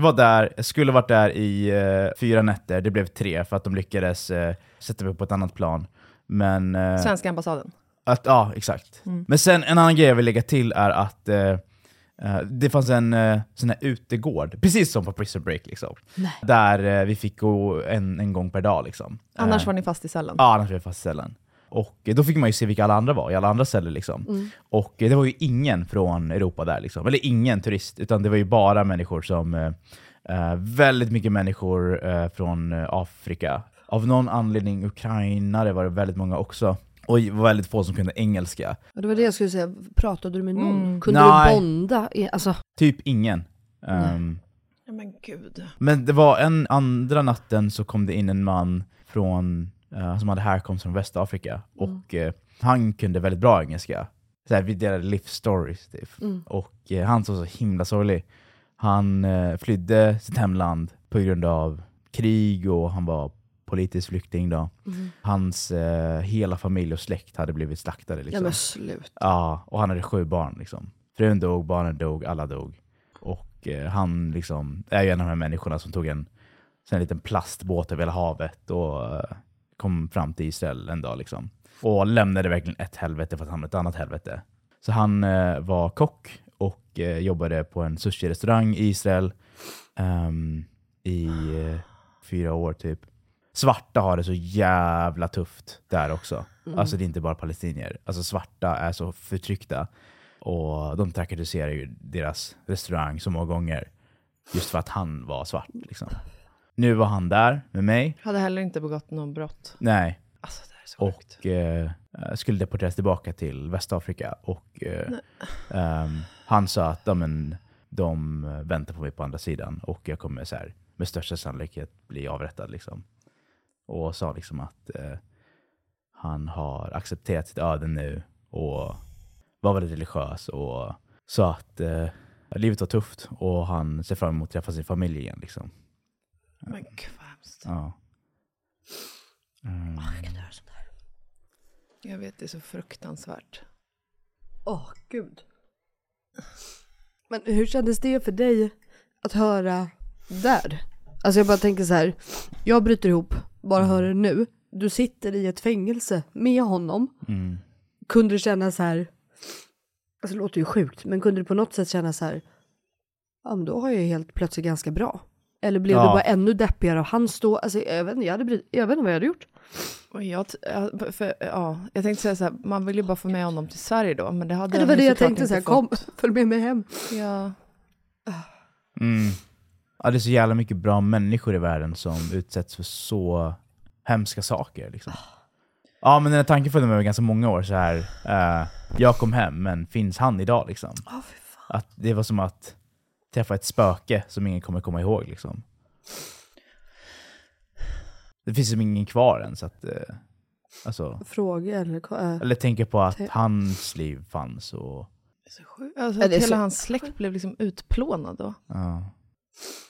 Jag var där, jag skulle varit där i eh, fyra nätter, det blev tre för att de lyckades eh, sätta mig på ett annat plan. Men... eh, Svenska ambassaden. Att, ja, exakt. Mm. Men sen en annan grej jag vill lägga till är att eh, eh, det fanns en eh, sån här utegård, precis som på Prison Break, liksom. där eh, vi fick gå en, en gång per dag. Liksom. Annars var ni fast i cellen. Ja, annars var vi fast i cellen. Och då fick man ju se vilka alla andra var i alla andra celler. Liksom. Mm. Och det var ju ingen från Europa där, liksom. eller ingen turist, utan det var ju bara människor som... Eh, eh, väldigt mycket människor eh, från eh, Afrika. Av någon anledning ukrainare var det väldigt många också. Och det var väldigt få som kunde engelska. Det var det jag skulle säga, pratade du med någon? Mm. Kunde Nej. du bonda? Alltså, Typ ingen. Ehm, Men gud. men det var en andra natten så kom det in en man från, eh, som hade härkomst från Västafrika. Och eh, han kunde väldigt bra engelska. Så här, vi delade livsstories typ. Mm. Och eh, han var så himla sorglig. Han flydde sitt hemland på grund av krig och han var politisk flykting då. Mm. Hans hela familj och släkt hade blivit slaktade. ja Liksom. men slut. Ja, och han hade sju barn. Liksom. Frun dog, barnen dog, alla dog. Och han liksom, är ju en av de här människorna som tog en, en liten plastbåt över hela havet och kom fram till Israel en dag. Liksom. Och lämnade verkligen ett helvete för att hamna i ett annat helvete. Så han eh, var kock och eh, jobbade på en sushi-restaurang i Israel ehm, i eh, fyra år typ. Svarta har det så jävla tufft där också. Alltså det är inte bara palestinier. Alltså svarta är så förtryckta. Och de trakasserar ju deras restaurang så många gånger. Just för att han var svart. Liksom. Nu var han där med mig. Hade heller inte begått någon brott. Nej. Alltså det är så sjukt. Och eh, skulle deporteras tillbaka till Västafrika. Och eh, ehm, han sa att men, de eh, väntar på mig på andra sidan och jag kommer så här, med största sannolikhet bli avrättad. Liksom. Och sa liksom att eh, han har accepterat sitt öde nu och var väldigt religiös och sa att eh, livet var tufft och han ser fram emot att träffa sin familj igen. Liksom. Men gud vad hemskt. Ja. Mm. Jag vet, det är så fruktansvärt. Åh gud. Men hur kändes det för dig att höra där? Alltså jag bara tänker så här. Jag bryter ihop, bara hör det nu. Du sitter i ett fängelse med honom. Mm. Kunde du känna så här. Alltså det låter ju sjukt, men kunde du på något sätt känna så här. Ja men då har jag helt plötsligt ganska bra. Eller blev Ja. du bara ännu deppigare av hans då? Alltså jag vet inte, jag, hade bryt, jag vet inte vad jag hade gjort. Och jag, ja, för, ja, jag tänkte säga så här, man vill ju bara få med honom till Sverige då, men det hade Det han var det jag tänkte inte så här, kom, <laughs> följ med mig hem. Ja. Mm. Ja, det är så jävla mycket bra människor i världen som utsätts för så hemska saker. Liksom. Ja, men den här tanken följde med mig ganska många år. så här. eh, Jag kom hem, men finns han idag? Liksom? Att det var som att träffa ett spöke som ingen kommer komma ihåg liksom. Det finns som ingen kvar ens att, eh, alltså, Fråga eller... Äh. eller tänka på att hans liv fanns och, Alltså att hela så- hans släkt blev liksom utplånad då. ja.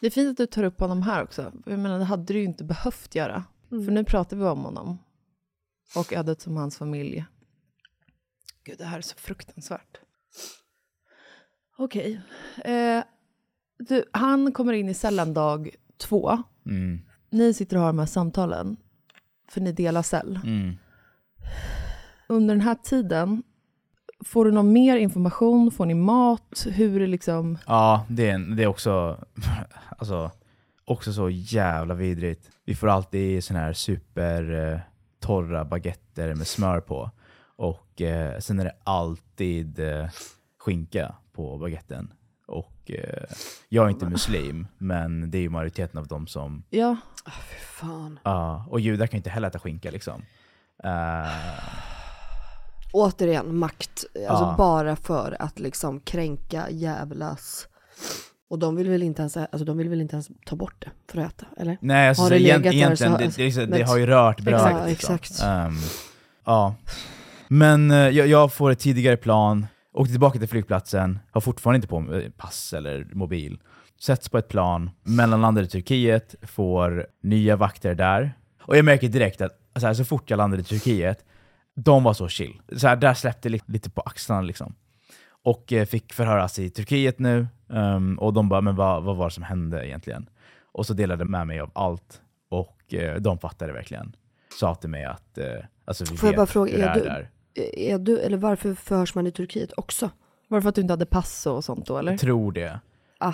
Det är fint att du tar upp honom här också. Jag menar, det hade du ju inte behövt göra. Mm. För nu pratar vi om honom. Och ödet som hans familj. Gud, det här är så fruktansvärt. Okej. Eh, du, han kommer in i cellen dag två. Mm, Ni sitter och har de här samtalen. För ni delar cell. mm. Under den här tiden, får du någon mer information? Får ni mat? Hur är liksom... Ja, det är, det är också, <laughs> alltså, också så jävla vidrigt. Vi får alltid såna här super eh, torra baguetter med smör på. Och eh, sen är det alltid eh, skinka på baguetten. Och eh, jag är inte muslim, men det är ju majoriteten av dem som, Ja, Fy fan. ja, och judar kan ju inte heller äta skinka liksom. Eh, Återigen, makt. Alltså Ja. bara för att liksom kränka, jävlas. Och de vill väl inte ens, alltså de vill väl inte ens ta bort det för att äta, eller? Nej, alltså, Har så det egent, legat där egentligen, så- det, det, är så- det men- har ju rört brödet. Ja, liksom. exakt. Ehm, ja. Men eh, jag, jag får ett tidigare plan, åkte tillbaka till flygplatsen, har fortfarande inte på mig pass eller mobil. Sätts på ett plan, mellanlandar i Turkiet, får nya vakter där. Och jag märker direkt att så, här, så fort jag landade i Turkiet, de var så chill. Så här, där släppte li- lite på axlarna liksom. Och eh, fick förhöras i Turkiet nu, ehm, och de bara, men vad, vad var det som hände egentligen? Och så delade de med mig av allt, och eh, de fattade verkligen. Sa till mig att eh, alltså, vi Får jag vet bara fråga, hur det är är du- där. Är du, eller varför förhörs man i Turkiet också? var det för att du inte hade pass och sånt då eller? Jag tror det. Ah,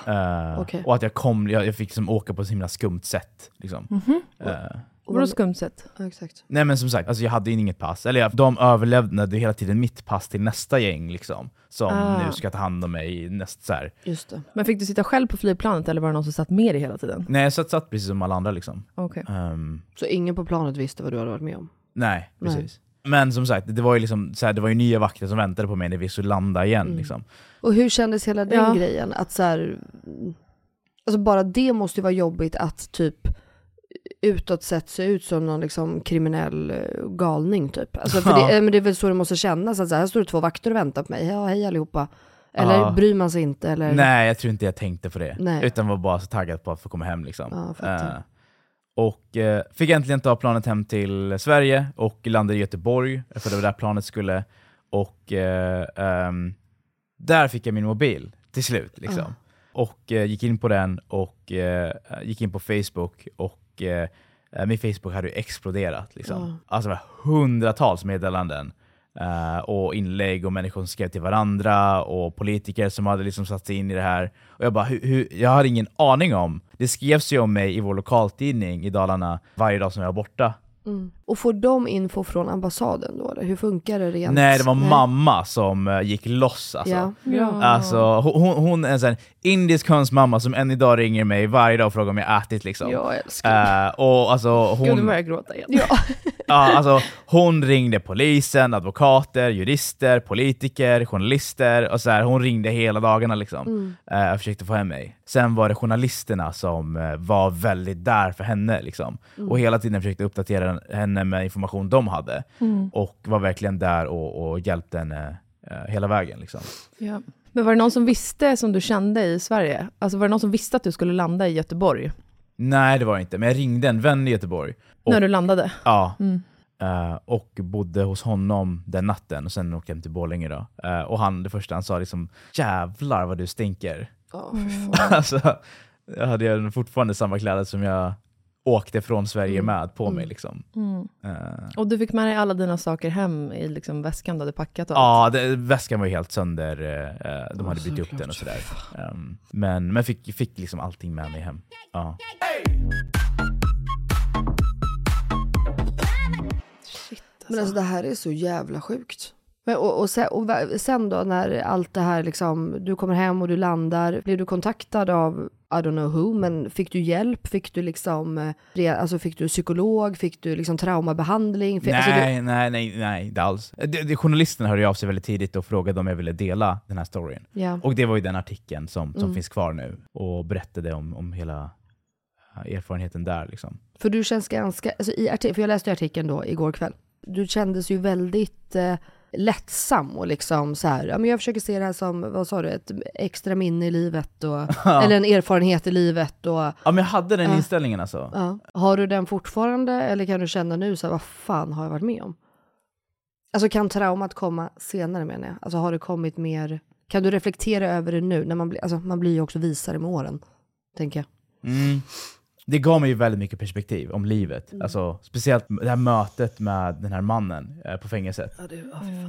Eh, okej. Och att jag kom, jag, jag fick som åka på ett så himla skumt sätt. Liksom. Mhm. Eh, Och Vadå vad- skumt sätt? Ja, exakt. nej men som sagt, alltså jag hade inget pass. Eller jag- de överlämnade hela tiden mitt pass till nästa gäng liksom. Som Ah. nu ska ta hand om mig i näst, så här. Just det. Men fick du sitta själv på flygplanet eller var det någon som satt med dig hela tiden? Nej jag satt, satt precis som alla andra liksom. Okej. Ehm, Så ingen på planet visste vad du hade varit med om? nej, Nej. Men som sagt, det var ju liksom, så här, det var ju nya vakter som väntade på mig när vi skulle landa igen. Mm. Liksom. Och hur kändes hela den Ja. grejen? Att så här, alltså bara det måste ju vara jobbigt att typ utåt sett se ut som någon liksom kriminell eh, galning typ. Alltså för Ja. det, eh, men det är väl så det måste kännas, att så här, här står det två vakter och väntar på mig, ja hej allihopa. Eller Ja. bryr man sig inte? Eller? Nej, jag tror inte jag tänkte på det. Nej. Utan var bara så taggad på att få komma hem. Liksom. Ja, och eh, fick äntligen ta planet hem till Sverige och landade i Göteborg, för det var där planet skulle. Och eh, ehm, där fick jag min mobil till slut. Liksom. Och eh, gick in på den och eh, gick in på Facebook och eh, eh, min Facebook hade ju exploderat. Liksom. Ja. Alltså det var hundratals meddelanden. Uh, och inlägg och människor som skrev till varandra och politiker som hade liksom satt sig in i det här. Och jag bara, hur, hur, jag hade ingen aning om. Det skrevs ju om mig i vår lokaltidning i Dalarna varje dag som jag var borta. Mm. Och får de info från ambassaden då eller? Hur funkar det rent? Nej, det var mamma som eh, gick loss alltså. Ja. Ja. Alltså, hon, hon är en sån indisk hönsmamma som än idag ringer mig varje dag och frågar om jag ätit liksom. Jag älskar Eh, och alltså Gud, nu hon, börjar jag gråta igen. Ja. <laughs> ja, alltså, hon ringde polisen, advokater, jurister, politiker, journalister och så här, hon ringde hela dagarna liksom. Mm. eh, och försökte få hem mig. Sen var det journalisterna som var väldigt där för henne liksom. Mm. och hela tiden försökte uppdatera henne med information de hade. Mm. Och var verkligen där och, och hjälpte henne eh, hela vägen. Liksom. Ja. Men var det någon som visste som du kände i Sverige? Alltså var det någon som visste att du skulle landa i Göteborg Nej det var det inte, men jag ringde en vän i Göteborg. Och, när du landade? Ja, Mm. eh, och bodde hos honom den natten och sen åkte jag hem till Borlänge då. Eh, och han, det första han sa liksom jävlar vad du stinker. <laughs> Fan. alltså, jag hade fortfarande samma kläder som jag åkte från Sverige Mm. med på mig. Mm. Liksom. Mm. Eh, Och du fick med dig alla dina saker hem i liksom väskan du hade packat och? Ja, det, väskan var ju helt sönder. eh, de Ja, hade bytt upp den och sådär. Um, men men fick, fick liksom allting med mig hem. Ja. Shit, Men alltså det här är så jävla sjukt. Men, och, och, sen, och sen då när allt det här liksom, du kommer hem och du landar, blev du kontaktad av I don't know who, men fick du hjälp? Fick du liksom, eh, alltså fick du psykolog? Fick du liksom traumabehandling? Fick, alltså, Nej, nej, nej, nej, inte alls. Det, det, journalisten hörde av sig väldigt tidigt och frågade om jag ville dela den här storyn. du, ja. Och det var ju den artikeln som, som Mm. finns kvar nu, och berättade om, om hela eh, erfarenheten där liksom. För du känns ganska, alltså i artik- för jag läste artikeln då igår kväll. Du kändes ju väldigt eh, lättsam och liksom så här, ja men jag försöker se det här som, vad sa du, ett extra minne i livet och, <laughs> eller en erfarenhet i livet och, Ja men jag hade den Ja. inställningen alltså. ja. Har du den fortfarande eller kan du känna nu så här, vad fan har jag varit med om? Alltså kan traumat komma senare menar jag? Alltså har det kommit mer, kan du reflektera över det nu? När man, blir, alltså, man blir ju också visare med åren, tänker jag. Mm. Det gav mig ju väldigt mycket perspektiv om livet. Alltså, speciellt det här mötet med den här mannen eh, på fängelset.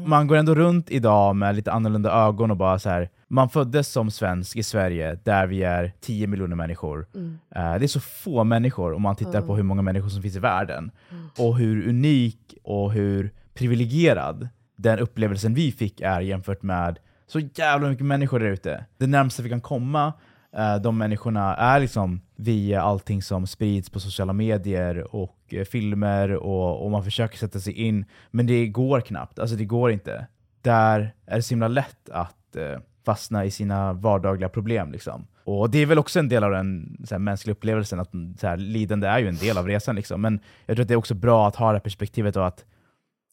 Man går ändå runt idag med lite annorlunda ögon och bara så här. man föddes som svensk i Sverige där vi är 10 miljoner människor. Eh, det är så få människor om man tittar på hur många människor som finns i världen. Och hur unik och hur privilegierad den upplevelsen vi fick är jämfört med så jävla mycket människor där ute. Det närmaste vi kan komma Eh, de människorna är liksom via allting som sprids på sociala medier och eh, filmer och, och man försöker sätta sig in. Men det går knappt, alltså det går inte. Där är det så himla lätt att eh, fastna i sina vardagliga problem. Liksom. Och det är väl också en del av den så här, mänskliga upplevelsen, att så här, lidande är ju en del av resan. Liksom. Men jag tror att det är också bra att ha det här perspektivet av att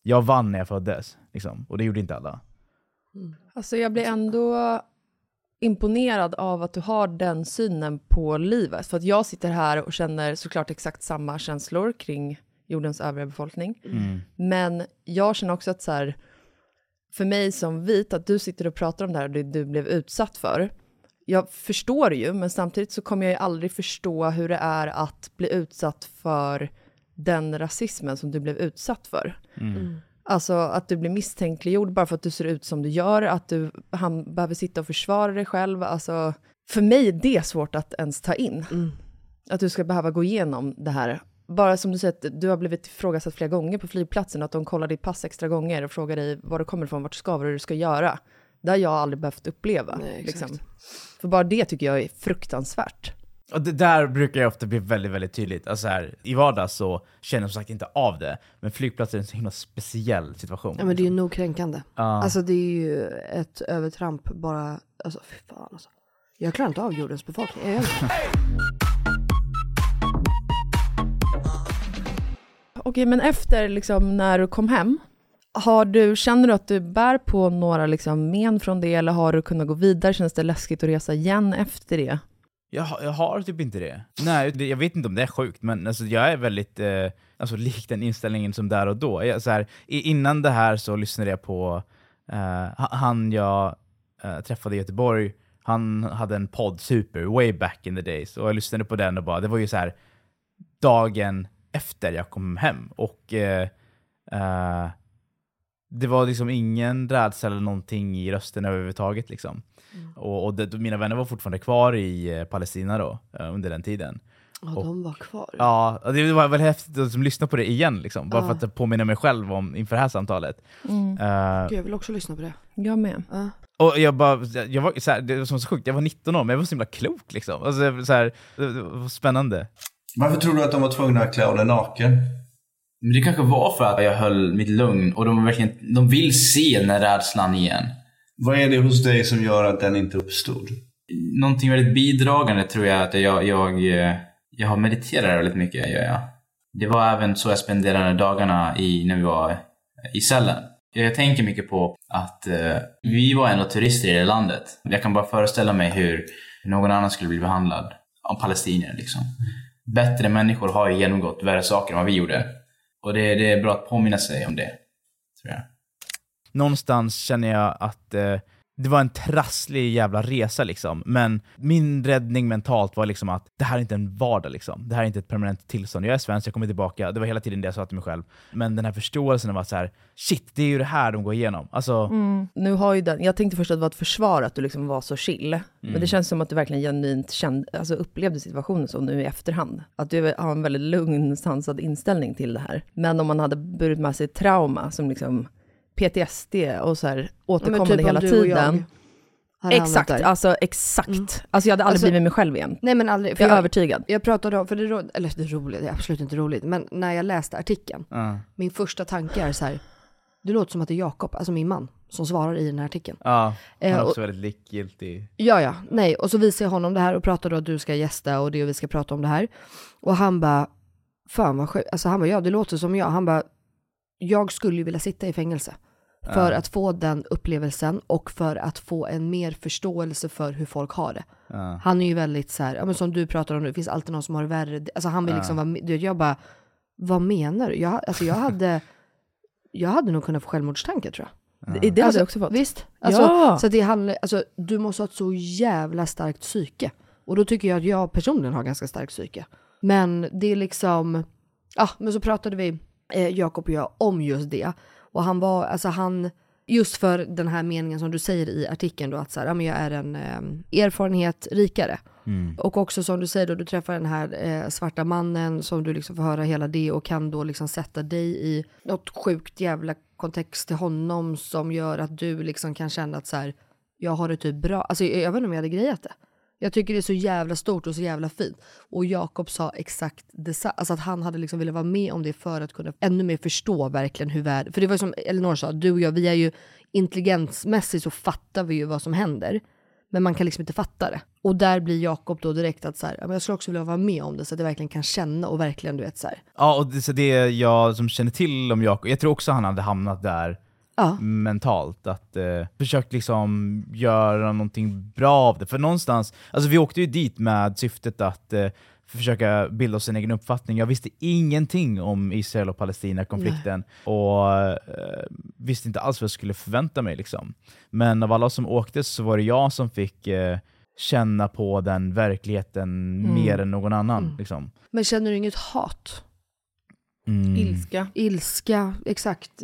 jag vann när jag föddes, liksom. och det gjorde inte alla. Mm. Alltså jag blir ändå imponerad av att du har den synen på livet. För att jag sitter här och känner såklart exakt samma känslor kring jordens övriga befolkning. Mm. Men jag känner också att så här, för mig som vit, att du sitter och pratar om det här och det du blev utsatt för. Jag förstår ju, men samtidigt så kommer jag ju aldrig förstå hur det är att bli utsatt för den rasismen som du blev utsatt för. Mm. Alltså att du blir misstänkliggjord bara för att du ser ut som du gör, att du han behöver sitta och försvara dig själv. Alltså, för mig är det svårt att ens ta in. Att du ska behöva gå igenom det här. Bara som du säger, att du har blivit ifrågasatt flera gånger på flygplatsen, att de kollar ditt pass extra gånger och frågar dig var du kommer ifrån, vart du ska, vad du ska göra. Det har jag aldrig behövt uppleva. Nej, liksom. För bara det tycker jag är fruktansvärt. Och det där brukar ju ofta bli väldigt, väldigt tydligt. Alltså här, I vardags så känner jag som sagt inte av det, men flygplatser är en så himla speciell situation. Ja men det är ju nog kränkande. Ja. Alltså det är ju ett övertramp bara, alltså fy fan alltså. Jag klarar inte av jordens befolkning. Jag. Okej, men efter liksom när du kom hem, har du, känner du att du bär på några liksom men från det, eller har du kunnat gå vidare? Känns det läskigt att resa igen efter det? Jag, har- jag har typ inte det. Nej, jag vet inte om det är sjukt, men alltså, jag är väldigt eh, alltså, lik den inställningen som där och då. Jag, så här, innan det här så lyssnade jag på eh, han jag eh, träffade i Göteborg, han hade en podd, Super, way back in the days, och jag lyssnade på den och bara, det var ju så här dagen efter jag kom hem, och eh, eh, det var liksom ingen rädsla eller någonting i rösten överhuvudtaget. Liksom. Och, och det, mina vänner var fortfarande kvar i eh, Palestina då, eh, under den tiden. Ja de var kvar. Ja, och det var väl häftigt att lyssna på det igen, liksom, bara Ja. för att påminna mig själv om inför det här samtalet. Eh, Gud, jag vill också lyssna på det. Jag med. Ja. och jag bara, jag var, så här, det var så sjukt, jag var 19 år, men jag var så himla klok liksom. Alltså, så här, det, var spännande. Varför tror du att de var tvungna att klä av dig naken? Men det kanske var för att jag höll mitt lugn och de, verkligen, de vill se den här rädslan igen. Vad är det hos dig som gör att den inte uppstod? Någonting väldigt bidragande tror jag att jag, jag, eh, jag har mediterat väldigt mycket. Gör jag. Det var även så jag spenderade dagarna i, när vi var i cellen. Jag tänker mycket på att eh, vi var ändå turister i det landet. Jag kan bara föreställa mig hur någon annan skulle bli behandlad av palestinier. Liksom. Bättre människor har ju genomgått värre saker än vad vi gjorde. Och det, det är bra att påminna sig om det, tror jag någonstans känner jag att eh, det var en trasslig jävla resa liksom. Men min räddning mentalt var liksom att det här är inte en vardag liksom. Det här är inte ett permanent tillstånd. Jag är svensk, jag kommer tillbaka. Det var hela tiden det jag sa till mig själv. Men den här förståelsen av att så här, shit, det är ju det här de går igenom. Alltså, Nu har ju den, jag tänkte först att det var ett försvar att du liksom var så chill. Men det känns som att du verkligen genuint kände, alltså upplevde situationen så nu i efterhand. Att du har en väldigt lugn, sansad inställning till det här. Men om man hade burit med sig trauma som liksom PTSD och så här återkommande typ hela jag tiden. Exakt, alltså exakt. Mm. Alltså jag hade aldrig Alltså- blivit mig själv igen. Nej men aldrig. Jag är övertygad. Jag pratade om, för det, ro- eller det är roligt, det är absolut inte roligt, men när jag läste artikeln, Ja. min första tanke är så här, det låter som att det är Jakob, alltså min man, som svarar i den här artikeln. Ja, han Eh, är och- också väldigt likgiltig. Ja, ja, nej. Och så visar jag honom det här och pratar då att du ska gästa och det och vi ska prata om det här. Och han bara, fan vad sjukt. Alltså han bara, ja det låter som jag. Han bara, jag skulle ju vilja sitta i fängelse. För att få den upplevelsen och för att få en mer förståelse för hur folk har det. Ja. Han är ju väldigt så här, ja men som du pratar om nu, det finns alltid någon som har det värre. Alltså han vill Ja. liksom vara, med- du vet, jag bara, vad menar du? Jag, alltså jag hade, <laughs> jag hade nog kunnat få självmordstankar tror jag. Det, det hade Alltså, jag också fått. Visst? Alltså, Ja. så det handlar, alltså, du måste ha ett så jävla starkt psyke. Och då tycker jag att jag personligen har ganska starkt psyke. Men det är liksom, ja men så pratade vi, eh, Jakob och jag, om just det. Och han var, alltså han, just för den här meningen som du säger i artikeln då, att så här, ja, men jag är en eh, erfarenhet rikare. Mm. Och också som du säger då, du träffar den här eh, svarta mannen som du liksom får höra hela det och kan då liksom sätta dig i något sjukt jävla kontext till honom som gör att du liksom kan känna att så här, jag har det typ bra. Alltså jag, jag vet inte om jag hade grejat det. Jag tycker det är så jävla stort och så jävla fint. Och Jakob sa exakt detsamma, alltså att han hade liksom velat vara med om det för att kunna ännu mer förstå verkligen hur världen, för det var ju som Elinor sa, du och jag, vi är ju intelligensmässigt så fattar vi ju vad som händer. Men man kan liksom inte fatta det. Och där blir Jakob då direkt att så här, "Ja, men jag skulle också vilja vara med om det så att jag verkligen kan känna och verkligen du vet så här. Ja, och det, så det jag som känner till om Jakob, jag tror också han hade hamnat där Ja. mentalt. Att eh, försökt liksom göra någonting bra av det. För någonstans, alltså vi åkte ju dit med syftet att eh, försöka bilda oss en egen uppfattning. Jag visste ingenting om Israel och Palestina-konflikten och eh, visste inte alls vad jag skulle förvänta mig. Liksom. Men av alla som åkte så var det jag som fick eh, känna på den verkligheten Mm. mer än någon annan. Mm. Liksom. Men känner du inget hat? Mm. Ilska, Ilska, exakt.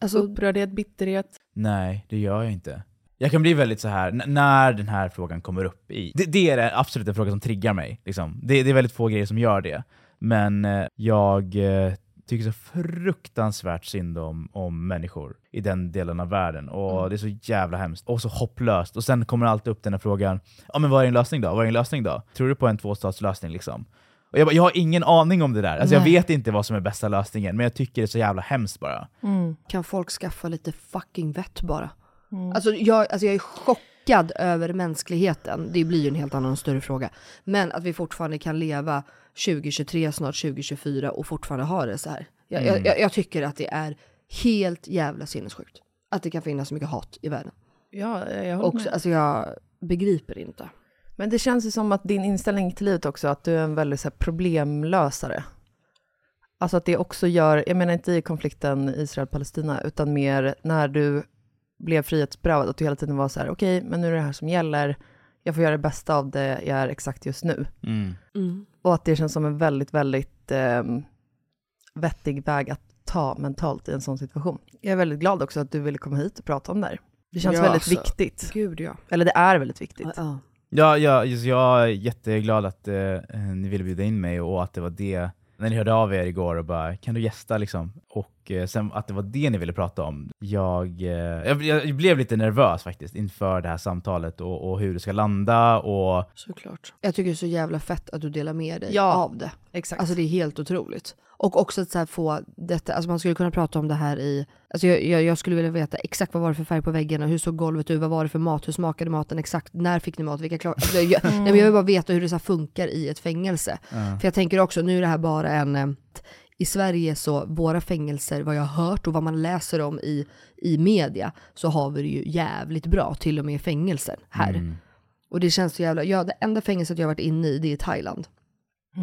Alltså, upprördhet, bitterhet. Nej, det gör jag inte. Jag kan bli väldigt så här när den här frågan kommer upp i... Det, det är absolut en fråga som triggar mig. Liksom. Det, det är väldigt få grejer som gör det. Men eh, jag eh, tycker så fruktansvärt synd om, om människor i den delen av världen. Och Mm. Det är så jävla hemskt och så hopplöst. Och sen kommer alltid upp den här frågan, ja men vad är din lösning då? Vad är din lösning då? Tror du på en tvåstatslösning liksom? Och jag, bara, jag har ingen aning om det där. Alltså, jag vet inte vad som är bästa lösningen, men jag tycker det är så jävla hemskt bara. kan folk skaffa lite fucking vett bara? Alltså, jag, alltså jag är chockad över mänskligheten. Det blir ju en helt annan och större fråga. Men att vi fortfarande kan leva 2023, snart 2024 och fortfarande ha det så här. Jag, Mm. jag, jag, jag tycker att det är helt jävla sinnessjukt. Att det kan finnas så mycket hat i världen. Ja, jag håller Också, med. alltså jag begriper inte. Men det känns ju som att din inställning till livet också, att du är en väldigt så här, problemlösare. Alltså att det också gör, jag menar inte i konflikten Israel-Palestina, utan mer när du blev frihetsberövad, att du hela tiden var så här, okej, men nu är det här som gäller, jag får göra det bästa av det jag är exakt just nu. Mm. Och att det känns som en väldigt, väldigt eh, vettig väg att ta mentalt i en sån situation. Jag är väldigt glad också att du ville komma hit och prata om det här. Det känns Ja, väldigt alltså, viktigt. Gud ja. Eller det är väldigt viktigt. ja. Ja, ja just, jag är jätteglad att eh, eh, ni ville bjuda in mig och att det var det, när ni hörde av er igår och bara kan du gästa liksom? Och eh, sen att det var det ni ville prata om. Jag, eh, jag, jag blev lite nervös faktiskt inför det här samtalet och, och hur det ska landa och Såklart. Jag tycker det är så jävla fett att du delar med dig Ja, av det. Exakt. Alltså det är helt otroligt. Och också att så här få detta, alltså man skulle kunna prata om det här i, alltså jag, jag, jag skulle vilja veta exakt vad var det för färg på väggarna, hur såg golvet ut, vad var det för mat, hur smakade maten exakt, när fick ni mat, vilka klar... Alltså jag, nej, men jag vill bara veta hur det så här funkar i ett fängelse. Ja. För jag tänker också, nu är det här bara en, eh, i Sverige så, våra fängelser, vad jag har hört och vad man läser om i, i media, så har vi det ju jävligt bra, till och med i fängelser här. Mm. Och det känns så jävla, ja det enda fängelset jag varit inne i det är Thailand.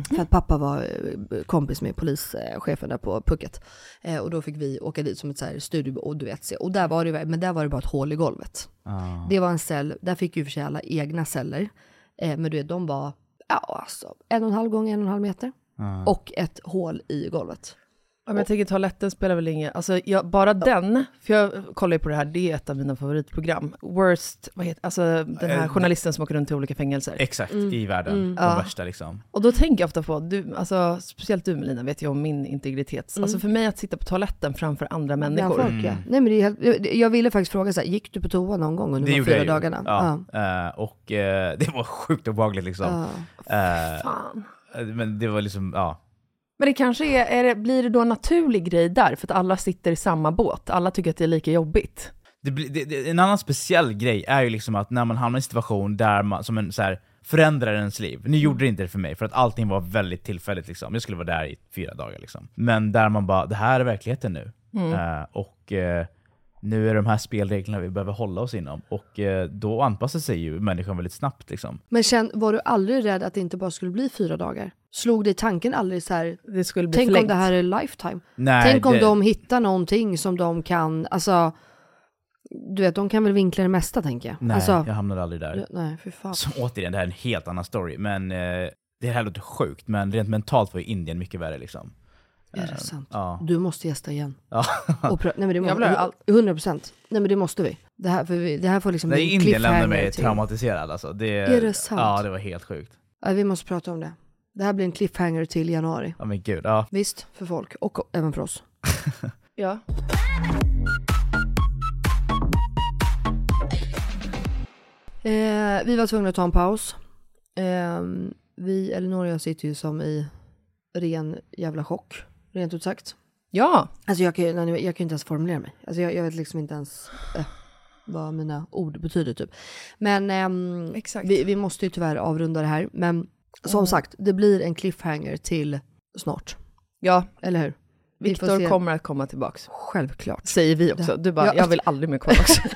För att pappa var eh, kompis med polischefen där på Phuket. Eh, och då fick vi åka dit som ett så här studio och du vet. Och där var det, men där var det bara ett hål i golvet. Ah. Det var en cell, där fick ju för sig alla egna celler. Eh, men du vet, de var, ja alltså, en och en halv gång en och en halv meter. Ah. Och ett hål i golvet. Ja, men jag tänker toaletten spelar väl ingen... Alltså, jag, bara den, för jag kollar ju på det här, det är ett av mina favoritprogram. Worst, vad heter alltså den här Eh, journalisten som åker runt till olika fängelser. Exakt, Mm. i världen. Mm. De Ja. värsta liksom. Och då tänker jag ofta på, du, alltså, speciellt du Melina vet ju om min integritet. Mm. Alltså för mig att sitta på toaletten framför andra människor. folk, ja. Nej, men det är helt, jag- jag ville faktiskt fråga så här, gick du på toa någon gång under de fyra jag dagarna? Ja. Eh, och eh, <laughs> det var sjukt obehagligt liksom. Ja. Eh, Fan. Men det var liksom, ja. Men det kanske är, är det, blir det då en naturlig grej där, för att alla sitter i samma båt? Alla tycker att det är lika jobbigt. Det, det, en annan speciell grej är ju liksom att när man hamnar i en situation där man, som en så här, förändrar ens liv. Nu gjorde det inte det för mig, för att allting var väldigt tillfälligt liksom. Jag skulle vara där i fyra dagar liksom. Men där man bara, det här är verkligheten nu. Mm. Eh, och eh, nu är de här spelreglerna vi behöver hålla oss inom. Och eh, då anpassar sig ju människan väldigt snabbt liksom. Men känn, var du aldrig rädd att det inte bara skulle bli fyra dagar? Slog dig tanken aldrig så här, Det skulle bli tänk om förlängt. det här är lifetime? Nej, tänk om det- de hittar någonting som de kan, alltså, du vet, de kan väl vinkla det mesta tänker jag. Nej, alltså, jag hamnade aldrig där. Nej, för fan. Så återigen, det här är en helt annan story. Men eh, det här låter sjukt, men rent mentalt var ju Indien mycket värre liksom. Är det Eh, sant? Ja. Du måste gästa igen. ja. Och nej men det Jag höra allt. 100 procent. Nej men det måste vi. Det här, för vi, det här får liksom Nej, bli en Indien lämnade mig till- traumatiserad alltså. Det, Är det sant? Ja, det var helt sjukt. Ja, vi måste prata om det. Det här blir en cliffhanger till januari. Ja men gud, ja. Visst, för folk och även för oss. <laughs> Ja. Eh, vi var tvungna att ta en paus. Eh, vi, Elinor och jag sitter ju som i ren jävla chock, rent ut sagt. Ja, Alltså jag kan, ju- nej, jag kan ju inte ens formulera mig. Alltså jag, jag vet liksom inte ens eh, vad mina ord betyder typ. Men ehm, Exakt. Vi, vi måste ju tyvärr avrunda det här. Men som sagt, det blir en cliffhanger till snart. ja. Eller hur? Viktor kommer att komma tillbaks. Självklart. Säger vi också. Du bara, Ja. jag vill aldrig mer komma tillbaks.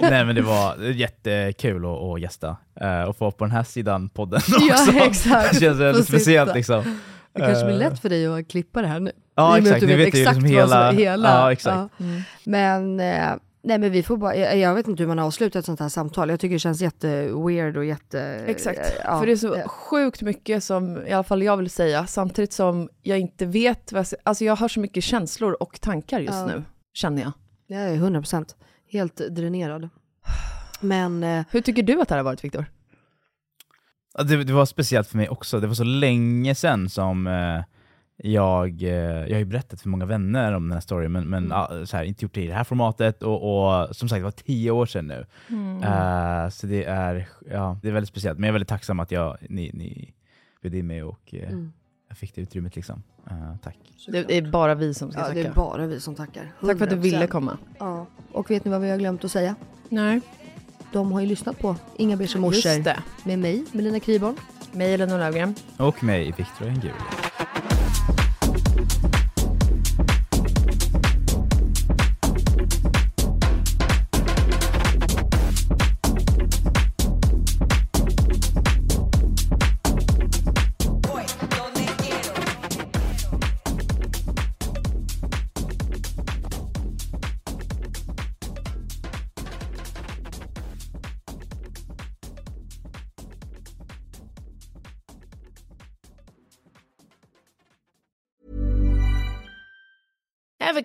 <laughs> Nej men det var jättekul att, att gästa uh, och få på den här sidan podden också. Ja, <laughs> exakt. det känns väldigt speciellt liksom. Det kanske blir Eh, lätt för dig att klippa det här nu. Ja exakt, du nu vet vet exakt liksom vad som hela... är hela. Ja exakt. Ja. Men, eh, nej men vi får bara, jag, jag vet inte hur man avslutar ett sånt här samtal. Jag tycker det känns jätte-weird och jätte... Exakt. eh, ja. För det är så sjukt mycket som i alla fall jag vill säga, samtidigt som jag inte vet vad jag Alltså jag har så mycket känslor och tankar just Ja. nu, känner jag. Jag är 100 procent helt dränerad. Men eh, Hur tycker du att det här har varit, Viktor? Det, det var speciellt för mig också, det var så länge sedan som eh, jag, eh, jag har ju berättat för många vänner om den här storyn, men, men ja, så här, inte gjort det i det här formatet och, och som sagt det var tio år sedan nu. Eh, så det är, ja, det är väldigt speciellt, men jag är väldigt tacksam att jag, ni, ni bjöd in mig och eh, Mm. jag fick det utrymmet liksom. Eh, tack. Det är bara vi som ska ja, det tacka. är bara vi som tackar. Tack för att du 100%. ville komma. Ja. Och vet ni vad vi har glömt att säga? Nej. De har ju lyssnat på Inga Beige morsor med mig, Melina Kriborn. Mig, Elinor Löfgren. Och mig, Victor Engul.